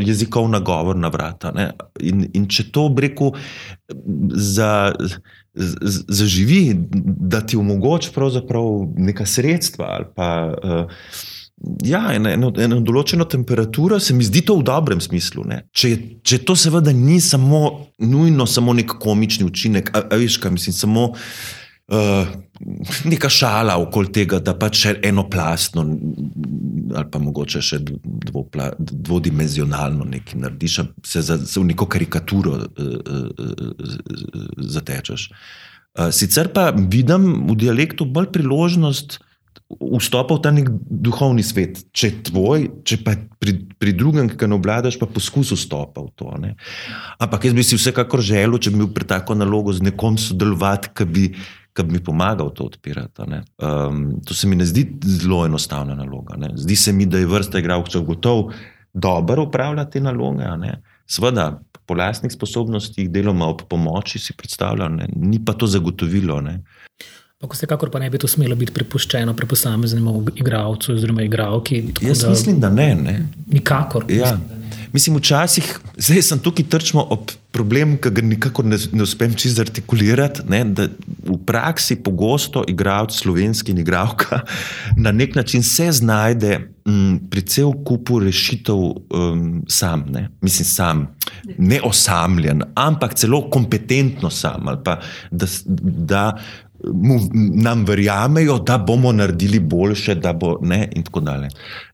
jezikovna govorna vrata. In, in če to breku za, zaživi, da ti omogoča neka sredstva ali pa. Uh, Ja, eno, eno, eno določeno temperaturo, se mi zdi to v dobrem smislu. Če, če to seveda ni samo nujno, samo nek komični učinek, a, a veš, kaj mislim, samo uh, uh, neka šala okoli tega, da pač enoplastno, ali pa mogoče še dvopla, dvodimenzionalno nekaj narediš, se za, za v neko karikaturo uh, uh, zatečeš. Uh, sicer pa vidim v dialektu bolj priložnost. Vstopa v ta nek duhovni svet, če tvoj, če pa pri, pri drugem, ki ga ne obvladaš, pa poskus vstopa v to. Ne? Ampak jaz bi si vsekakor želel, če bi bil pri tako nalogo z nekom sodelovati, ki bi, ki bi mi pomagal to odpirati. Um, to se mi ne zdi zelo enostavna naloga. Ne? Zdi se mi, da je vrsta igralcev gotov dobro upravljati te naloge. Sveda, po lastnih sposobnostih, deloma ob pomoči si predstavljam, ne? ni pa to zagotovilo. Ne? Pa vsekakor pa ne bi to smelo biti prepuščeno pri posameznem igralcu oziroma igralki. Jaz da, mislim, da ne. ne. Nikakor. Ja. Mislim, Mislim, včasih, zdaj sem tukaj trčmo ob problem, ki ga nikakor ne, ne uspem čisto artikulirati. Ne, v praksi pogosto igralec slovenski in igralka na nek način se znajde m, pri cel kupu rešitev um, sam. Ne. Mislim, sam, ne osamljen, ampak celo kompetentno sam. Pa, da, da mu, nam verjamejo, da bomo naredili boljše, da bo ne, in tako dalje.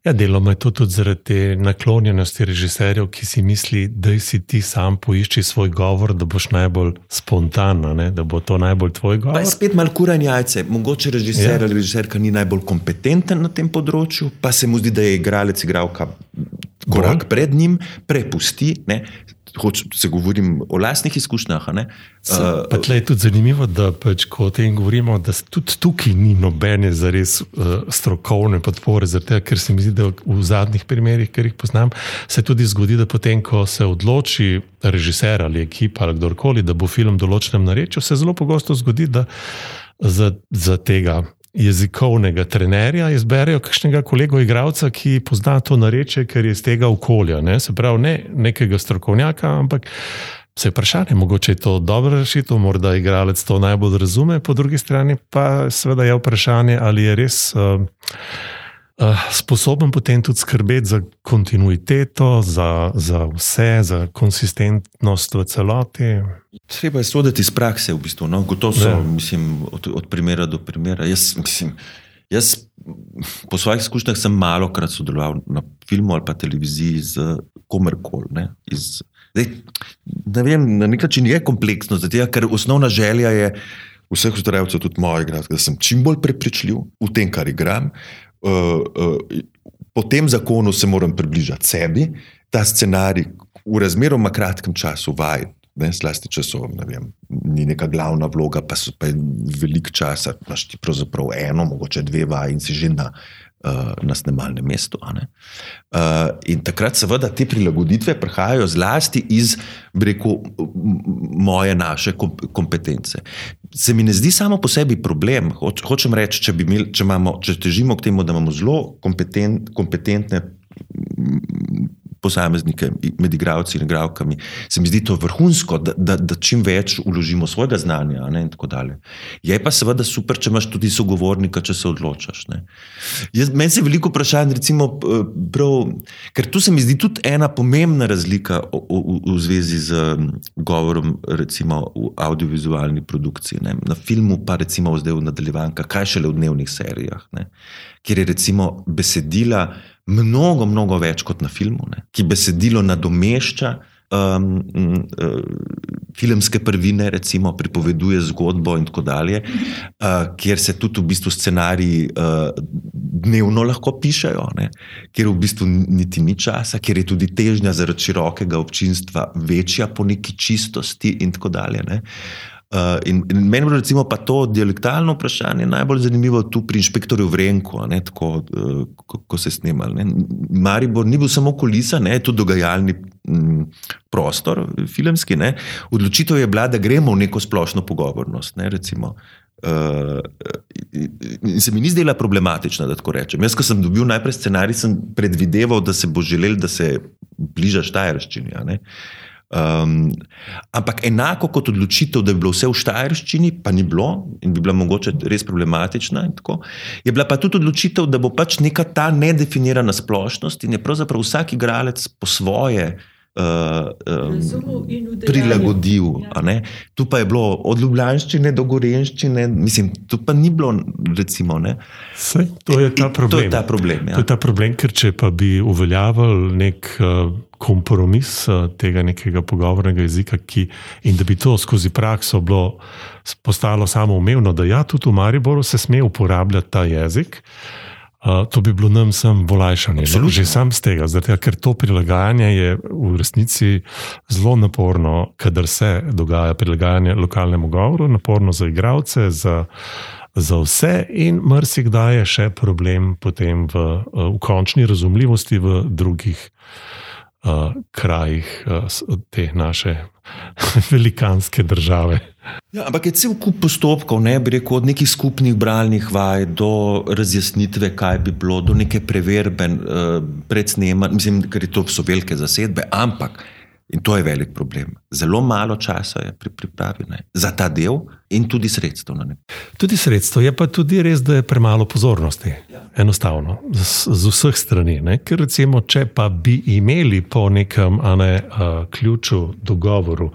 Ja, deloma je to tudi zaradi te naklonjenosti režiserjev, ki si misli, da si ti sam poišči svoj govor, da boš najbolj spontan, ne? da bo to najbolj tvoj govor. Pa je spet malo kuranje jajce. Mogoče režiser ja. ali režiserka ni najbolj kompetenten na tem področju, pa se mu zdi, da je igralec, igralka korak Bolj. pred njim, prepusti. Ne? Hoč, se govorim o lastnih izkušnjah. Uh, je tudi zanimivo, da pač, ko o tem govorimo, da tudi tukaj ni nobene zares uh, strokovne podpore, zato, ker se mi zdi, da v zadnjih primerih, ki jih poznam, se tudi zgodi, da potem, ko se odloči režiser ali ekipa ali kdorkoli, da bo film določenem narečju, se zelo pogosto zgodi, da za, za tega jezikovnega trenerja, izberejo kakšnega kolega, igralca, ki pozna to nareče, ker je iz tega okolja. Ne? Se pravi, ne nekega strokovnjaka, ampak se je vprašanje, mogoče je to dobra rešitev, morda igralec to najbolj razume, po drugi strani pa seveda je vprašanje, ali je res. Uh, sposoben potem tudi skrbeti za kontinuiteto, za, za vse, za konsistentnost v celoti. Treba je soditi iz prakse, v bistvu. No? Gotovo so, ja. mislim, od, od primera do primera. Jaz, mislim, jaz po svojih izkušnjah sem malo krat sodeloval na filmu ali pa televiziji z komerkoli. Zdaj, ne vem, na nek način je kompleksno, zato, ker osnovna želja je vseh ustvarjalcev, tudi mojega, da sem čim bolj prepričljiv v tem, kar igram. Uh, uh, po tem zakonu se moram približati sebi, ta scenarij v razmeroma kratkem času vajeti. Ne, zlasti, če so, ne vem, ni neka glavna vloga, pa so pa veliko časa, imaš ti pravzaprav eno, mogoče dve vaji in si že na na snemalnem mestu. Uh, in takrat, seveda, te prilagoditve prihajajo zlasti iz, rekel, moje naše kompetence. Se mi ne zdi samo po sebi problem. Hoč, hočem reči, če, imel, če, imamo, če težimo k temu, da imamo zelo kompetent, kompetentne posameznike, med igravci in igravkami, se mi zdi to vrhunsko, da, da, da čim več uložimo svojega znanja. Ne, je pa seveda super, če imaš tudi sogovornika, če se odločaš. Meni se veliko vprašanj, recimo, prav, ker tu se mi zdi tudi ena pomembna razlika v, v, v zvezi z govorom, recimo v audiovizualni produkciji. Ne. Na filmu, pa recimo zdaj v nadaljevanka, kaj šele v dnevnih serijah, ne. kjer je recimo besedila mnogo, mnogo več kot na filmu, ne? ki besedilo nadomešča um, um, filmske prvine, recimo, pripoveduje zgodbo in tako dalje, uh, kjer se tudi v bistvu scenariji uh, dnevno lahko pišejo, ne? kjer v bistvu niti ni časa, kjer je tudi težnja zaradi širokega občinstva večja po neki čistosti in tako dalje. Ne? Uh, in, in meni je recimo pa to dialektalno vprašanje najbolj zanimivo tu pri inšpektorju Vrenku, ne, tako, uh, ko, ko se snimali. Maribor ni bil samo kulisa, ne, tudi dogajalni m, mm, prostor, filmski. Ne. Odločitev je bila, da gremo v neko splošno pogovornost. Ne, recimo, uh, in se mi ni zdela problematična, da tako rečem. Jaz, ko sem dobil najprej scenarij, sem predvideval, da se bo želel, da se bliža Štajerščini. Um, ampak enako kot odločitev, da bi bilo vse v štajerščini, pa ni bilo in bi bila mogoče res problematična, tako, je bila pa tudi odločitev, da bo pač neka ta nedefinirana splošnost in je pravzaprav vsak igralec po svoje. Uh, um, prilagodil. Ja. Tu pa je bilo od Ljubljanščine do Gorenščine, mislim, tu pa ni bilo. Recimo, Sej, to je ta problem. To je ta problem, ja. to je ta problem ker če pa bi uveljavili nek. Uh, kompromis eh, tega nekega pogovornega jezika, ki, in da bi to skozi prakso bilo postalo samo umevno, da ja, tudi v Mariboru se sme uporabljati ta jezik. Uh, to bi bilo nam sem volajšanje, že sam z tega, zato, ker to prilagajanje je v resnici zelo naporno, kadar se dogaja prilagajanje lokalnemu govoru, naporno za igravce, za, za vse, in mrsikdaj je še problem potem v, v končni razumljivosti v drugih uh, krajih uh, te naše velikanske države. Ja, ampak je cel kup postopkov, ne bi rekel, od nekih skupnih bralnih vaj do razjasnitve, kaj bi bilo, do neke preverbe uh, pred snemanjem, mislim, ker to so velike zasedbe, ampak. In to je velik problem. Zelo malo časa je pri pripravi ne, za ta del, in tudi sredstvo. Tudi sredstvo, je pa tudi res, da je premalo pozornosti. Ja. Enostavno, z, z vseh strani. Ne. Ker recimo, če pa bi imeli po nekem ne, uh, ključu, dogovoru,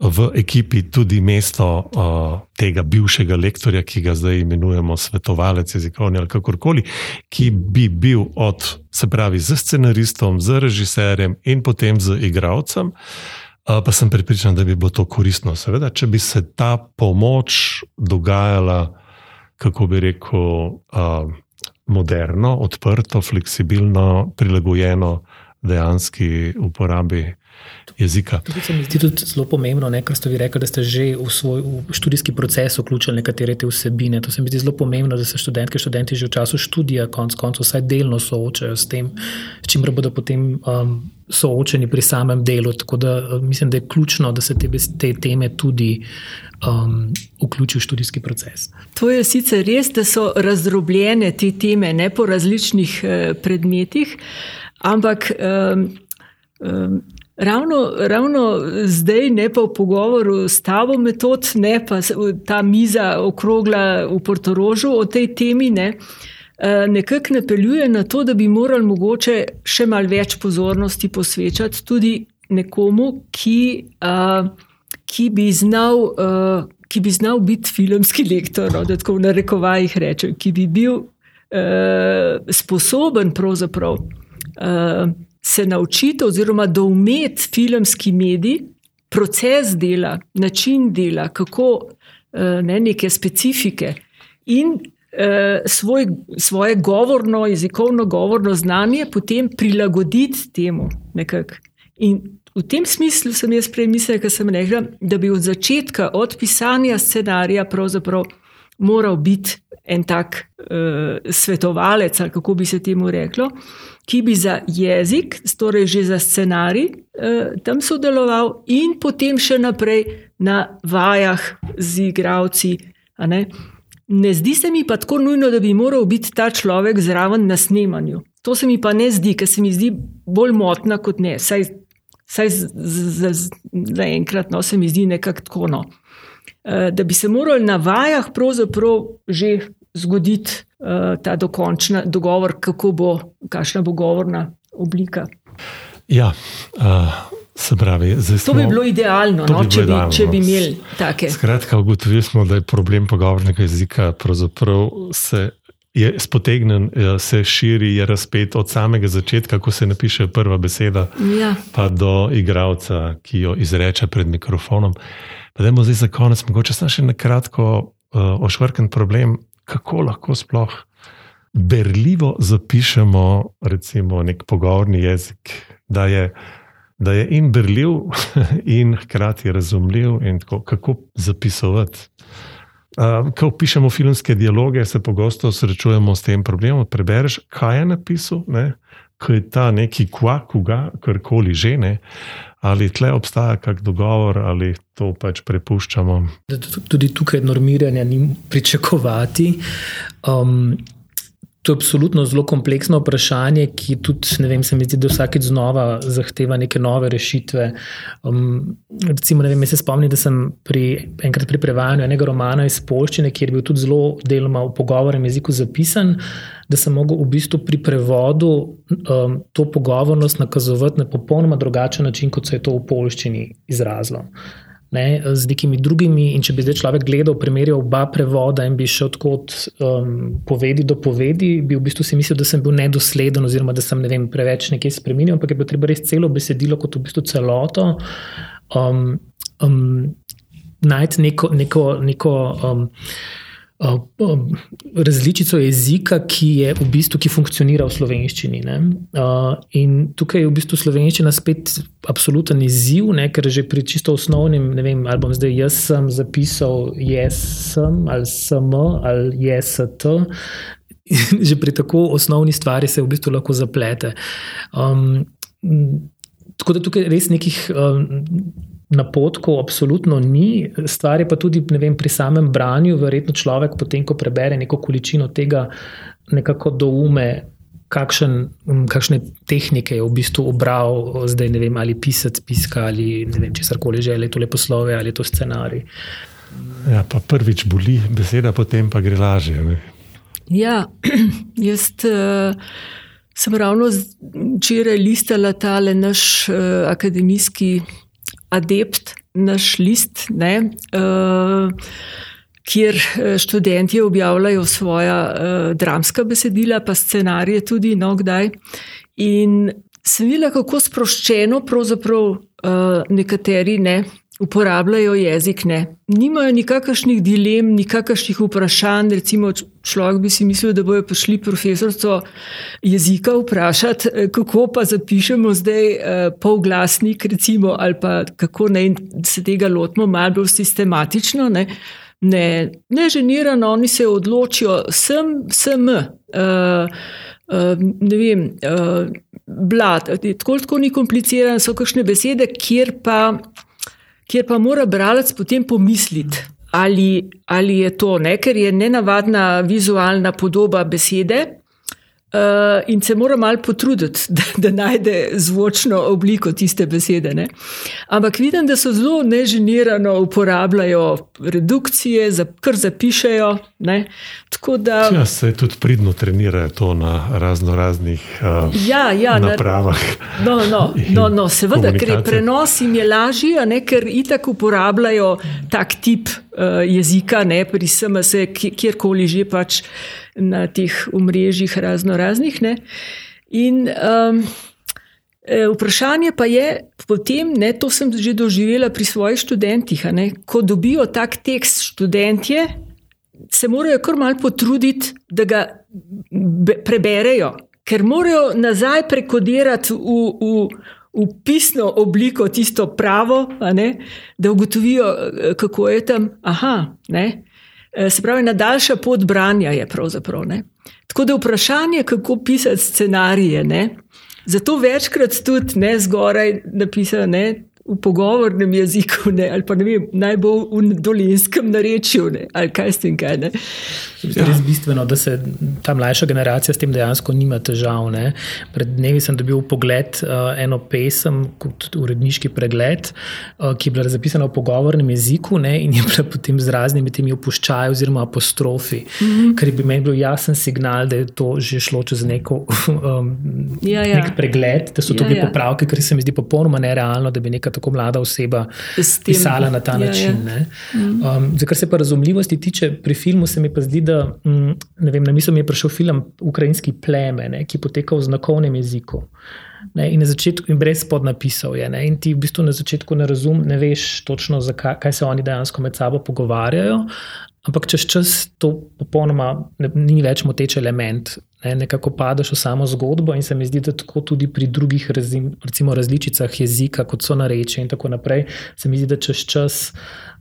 v ekipi tudi mesto uh, tega bivšega lektorja, ki ga zdaj imenujemo svetovalec jezikovni ali kakorkoli, ki bi bil od, se pravi, z scenaristom, z režiserjem in potem z igravcem. Uh, pa sem pripričan, da bi bilo to koristno. Seveda, če bi se ta pomoč dogajala, kako bi rekel, uh, moderno, odprto, fleksibilno, prilagojeno dejanski uporabi jezika. To se mi zdi tudi zelo pomembno, ne, kar ste vi rekli, da ste že v svoj v študijski proces vključili nekatere te vsebine. To se mi zdi zelo pomembno, da se študentke in študenti že v času študija, konc koncev, vsaj delno soočajo s tem, s čimer bodo potem um, soočeni pri samem delu. Tako da uh, mislim, da je ključno, da se te, te teme tudi. Um, vključi v študijski proces. To je sicer res, da so razdrobljene te teme ne po različnih eh, predmetih, ampak um, um, Ravno, ravno zdaj, ne pa v pogovoru s tabo metod, ne pa ta miza okrogla v Portorožu o tej temi, ne, nekako napeljuje na to, da bi morali mogoče še mal več pozornosti posvečati tudi nekomu, ki, ki, bi, znal, ki bi znal biti filmski lektor, no, da tako v narekovajih rečem, ki bi bil sposoben pravzaprav se naučiti oziroma doumeti filmski medij, proces dela, način dela, kako ne, neke specifike in Eh, svoj, svoje govorno, jezikovno govorno znanje potem prilagoditi temu. Nekak. In v tem smislu sem jaz prej mislila, da sem rekla, da bi od začetka, od pisanja scenarija, pravzaprav moral biti en tak uh, svetovalec, ali kako bi se temu reklo, ki bi za jezik, torej že za scenarij, uh, tam sodeloval in potem še naprej na vajah z igravci. Ne zdi se mi pa tako nujno, da bi moral biti ta človek zraven na snemanju. To se mi pa ne zdi, ker se mi zdi bolj motna kot ne. Saj, saj za enkrat no, se mi zdi nekako tako. No. E, da bi se morali na vajah pravzaprav že zgoditi uh, ta dokončna dogovor, kako bo, kakšna bo govorna oblika. Ja, uh, Se pravi, to bi bilo idealno, no, bi če, bilo bi, če bi imeli take. Skratka, ugotovili smo, da je problem pogovornega jezika se je spotegnen, eh, se širi, je razpet od samega začetka, ko se napiše prva beseda, ja. pa do igralca, ki jo izreče pred mikrofonom. Pa dajmo zdaj za konec, mogoče samo še na kratko uh, ošvrken problem, kako lahko sploh berljivo zapišemo, recimo, nek pogovorni jezik, da je da je in berljiv, in hkrati razumljiv, in tako, kako zapisovati. Uh, ko pišemo filmske dialoge, se pogosto srečujemo s tem problemom. Prebereš, kaj je napisal, kaj je ta neki kva, koga, karkoli že ne. Ali tle obstaja kak dogovor, ali to pač prepuščamo. Tudi tukaj normiranja ni pričakovati. Um, To je absolutno zelo kompleksno vprašanje, ki tudi, ne vem, se mi zdi, da vsakeč znova zahteva neke nove rešitve. Um, recimo, vem, se spomnim, da sem pri, enkrat pri prevajanju enega romana iz Polščine, kjer je bil tudi zelo deloma v pogovornem jeziku zapisan, da sem mogel v bistvu pri prevodu um, to pogovornost nakazovati na popolnoma drugačen način, kot se je to v Polščini izrazilo ne, z nekimi drugimi. In če bi zdaj človek gledal, primerjal oba prevoda in bi šel tako od um, povedi do povedi, bi v bistvu si mislil, da sem bil nedosleden, oziroma da sem ne vem, preveč nekaj spremenil, ampak je bilo treba res celo besedilo kot v bistvu celoto. Um, um, Najti neko, neko, neko um, različico jezika, ki je v bistvu, ki funkcionira v slovenščini. Ne? In tukaj je v bistvu slovenščina spet absoluten izziv, ne? ker že pri čisto osnovnem, ne vem, ali bom zdaj jaz sem zapisal jaz sem ali sem ali jaz sem. Že pri tako osnovni stvari se v bistvu lahko zaplete. Um, tako da tukaj res nekih um, napotkov absolutno ni, stvar je pa tudi vem, pri samem branju. Verjetno človek, potem ko prebere neko količino tega, nekako doume, kakšen, kakšne tehnike je v bistvu obral, zdaj ne vem, ali pisati, piska ali ne vem, če se karkoli že, ali je to leposlove ali je to scenarij. Ja, pa prvič boli beseda, potem pa gre lažje. Ne? Ja, jaz. Uh... Sem ravno včeraj listala tale naš uh, akademijski adept, naš list, ne, uh, kjer eh, študenti objavljajo svoja uh, dramska besedila, pa scenarije tudi, no, kdaj. In sem videla, kako sproščeno pravzaprav uh, nekateri ne uporabljajo jezik. Ne. Nimajo nikakršnih dilem, nikakršnih vprašanj. Recimo, človek bi si mislil, da bojo prišli profesorico jezika vprašati, eh, kako pa zapišemo zdaj eh, polglasnik, recimo, ali pa kako naj se tega lotimo malo bolj sistematično. Ne. Ne, ne ženirano, oni se odločijo, sem, sem. Uh, uh, ne vem, uh, blat, tako, tako ni komplicirano, so kakšne besede, kjer pa kjer pa mora bralec potem pomisliti, ali, ali je to, ne? ker je nenavadna vizualna podoba besede. Uh, in se mora malo potruditi, da, da najde zvočno obliko tiste besede. Ne? Ampak vidim, da so zelo neženirano uporabljajo redukcije, za, kar zapišajo. Da, ja, se tudi pridno trenirajo to na razno raznih uh, ja, ja, napravah. No, no, no, no, seveda, ker prenos jim je lažji, ne, ker itak uporabljajo tak tip jezika, ne pri SMS, kjerkoli že pač na teh omrežjih razno raznih. Ne. In um, vprašanje pa je potem, ne, to sem že doživela pri svojih študentih, ne, ko dobijo tak tekst študentje, se morajo kar mal potruditi, da ga preberejo, ker morajo nazaj prekodirati v, v, v pisno obliko tisto pravo, ne, da ugotovijo, kako je tam. Aha, ne. Eh, se pravi, nadaljša pot branja je pravzaprav. Ne? Tako da vprašanje, kako pisati scenarije. Ne? Zato večkrat tudi ne zgoraj napisano, v pogovornem jeziku, ne, ali pa ne vem, najbolj v dolinskem narečju, ne, ali kaj s tem kaj. Ne. Ja. res bistveno, da se ta mlajša generacija s tem dejansko nima težav. Ne. Pred dnevi sem dobil pogled uh, eno pesem, kot uredniški pregled, uh, ki je bila zapisana v pogovornem jeziku ne, in je bila potem z raznimi temi opuščaji oziroma apostrofi, mm -hmm. kar bi meni bil jasen signal, da je to že šlo čez neko, um, ja, ja. nek pregled, da so to ja, bili ja. popravki, ker se mi zdi popolnoma nerealno, da bi neka tako mlada oseba pisala na ta ja, ja. način. Ja. Um, zdaj, kar se pa razumljivosti tiče, pri filmu se mi pa zdi, da mm, vem, na misel mi je prišel film Ukrajinski pleme, ne, ki poteka v znakovnem jeziku. Ne, in, začetku, in brez podnapisov je. Ne, in ti v bistvu na začetku ne razumeš, ne veš točno, zakaj, kaj se oni dejansko med sabo pogovarjajo. Ampak čez čas to popolnoma ne, ni več moteč element. Ne, nekako padeš v samo zgodbo, in se mi zdi, da tako tudi pri drugih razim, recimo, različicah jezika, kot so nareče in tako naprej, se mi zdi, da čez čas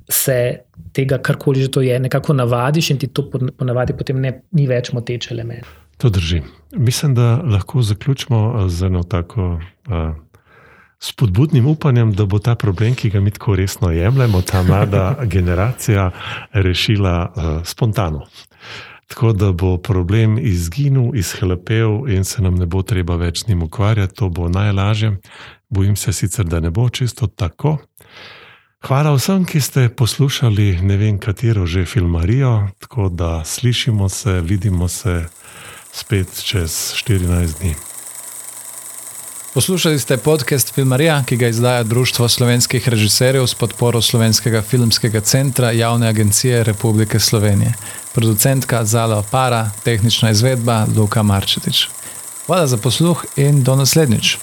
se tega, karkoli že to je, nekako navadiš in ti to ponavadi potem ne, ni več moteč element. To drži. Mislim, da lahko zaključimo z eno tako. Uh, spodbudnim upanjem, da bo ta problem, ki ga mi tako resno jemljemo, ta mlada generacija rešila uh, spontano. Tako da bo problem izginil, izhlepel in se nam ne bo treba več z njim ukvarjati, to bo najlažje. Bojim se sicer, da ne bo čisto tako. Hvala vsem, ki ste poslušali ne vem katero že filmarijo, tako da slišimo se, vidimo se spet čez 14 dni. Poslušali ste podcast Filmarija, ki ga izdaja Društvo slovenskih režiserjev s podporo Slovenskega filmskega centra Javne agencije Republike Slovenije. Producentka Zala Opara, tehnična izvedba Luka Marčetič. Hvala za posluh in do naslednjič.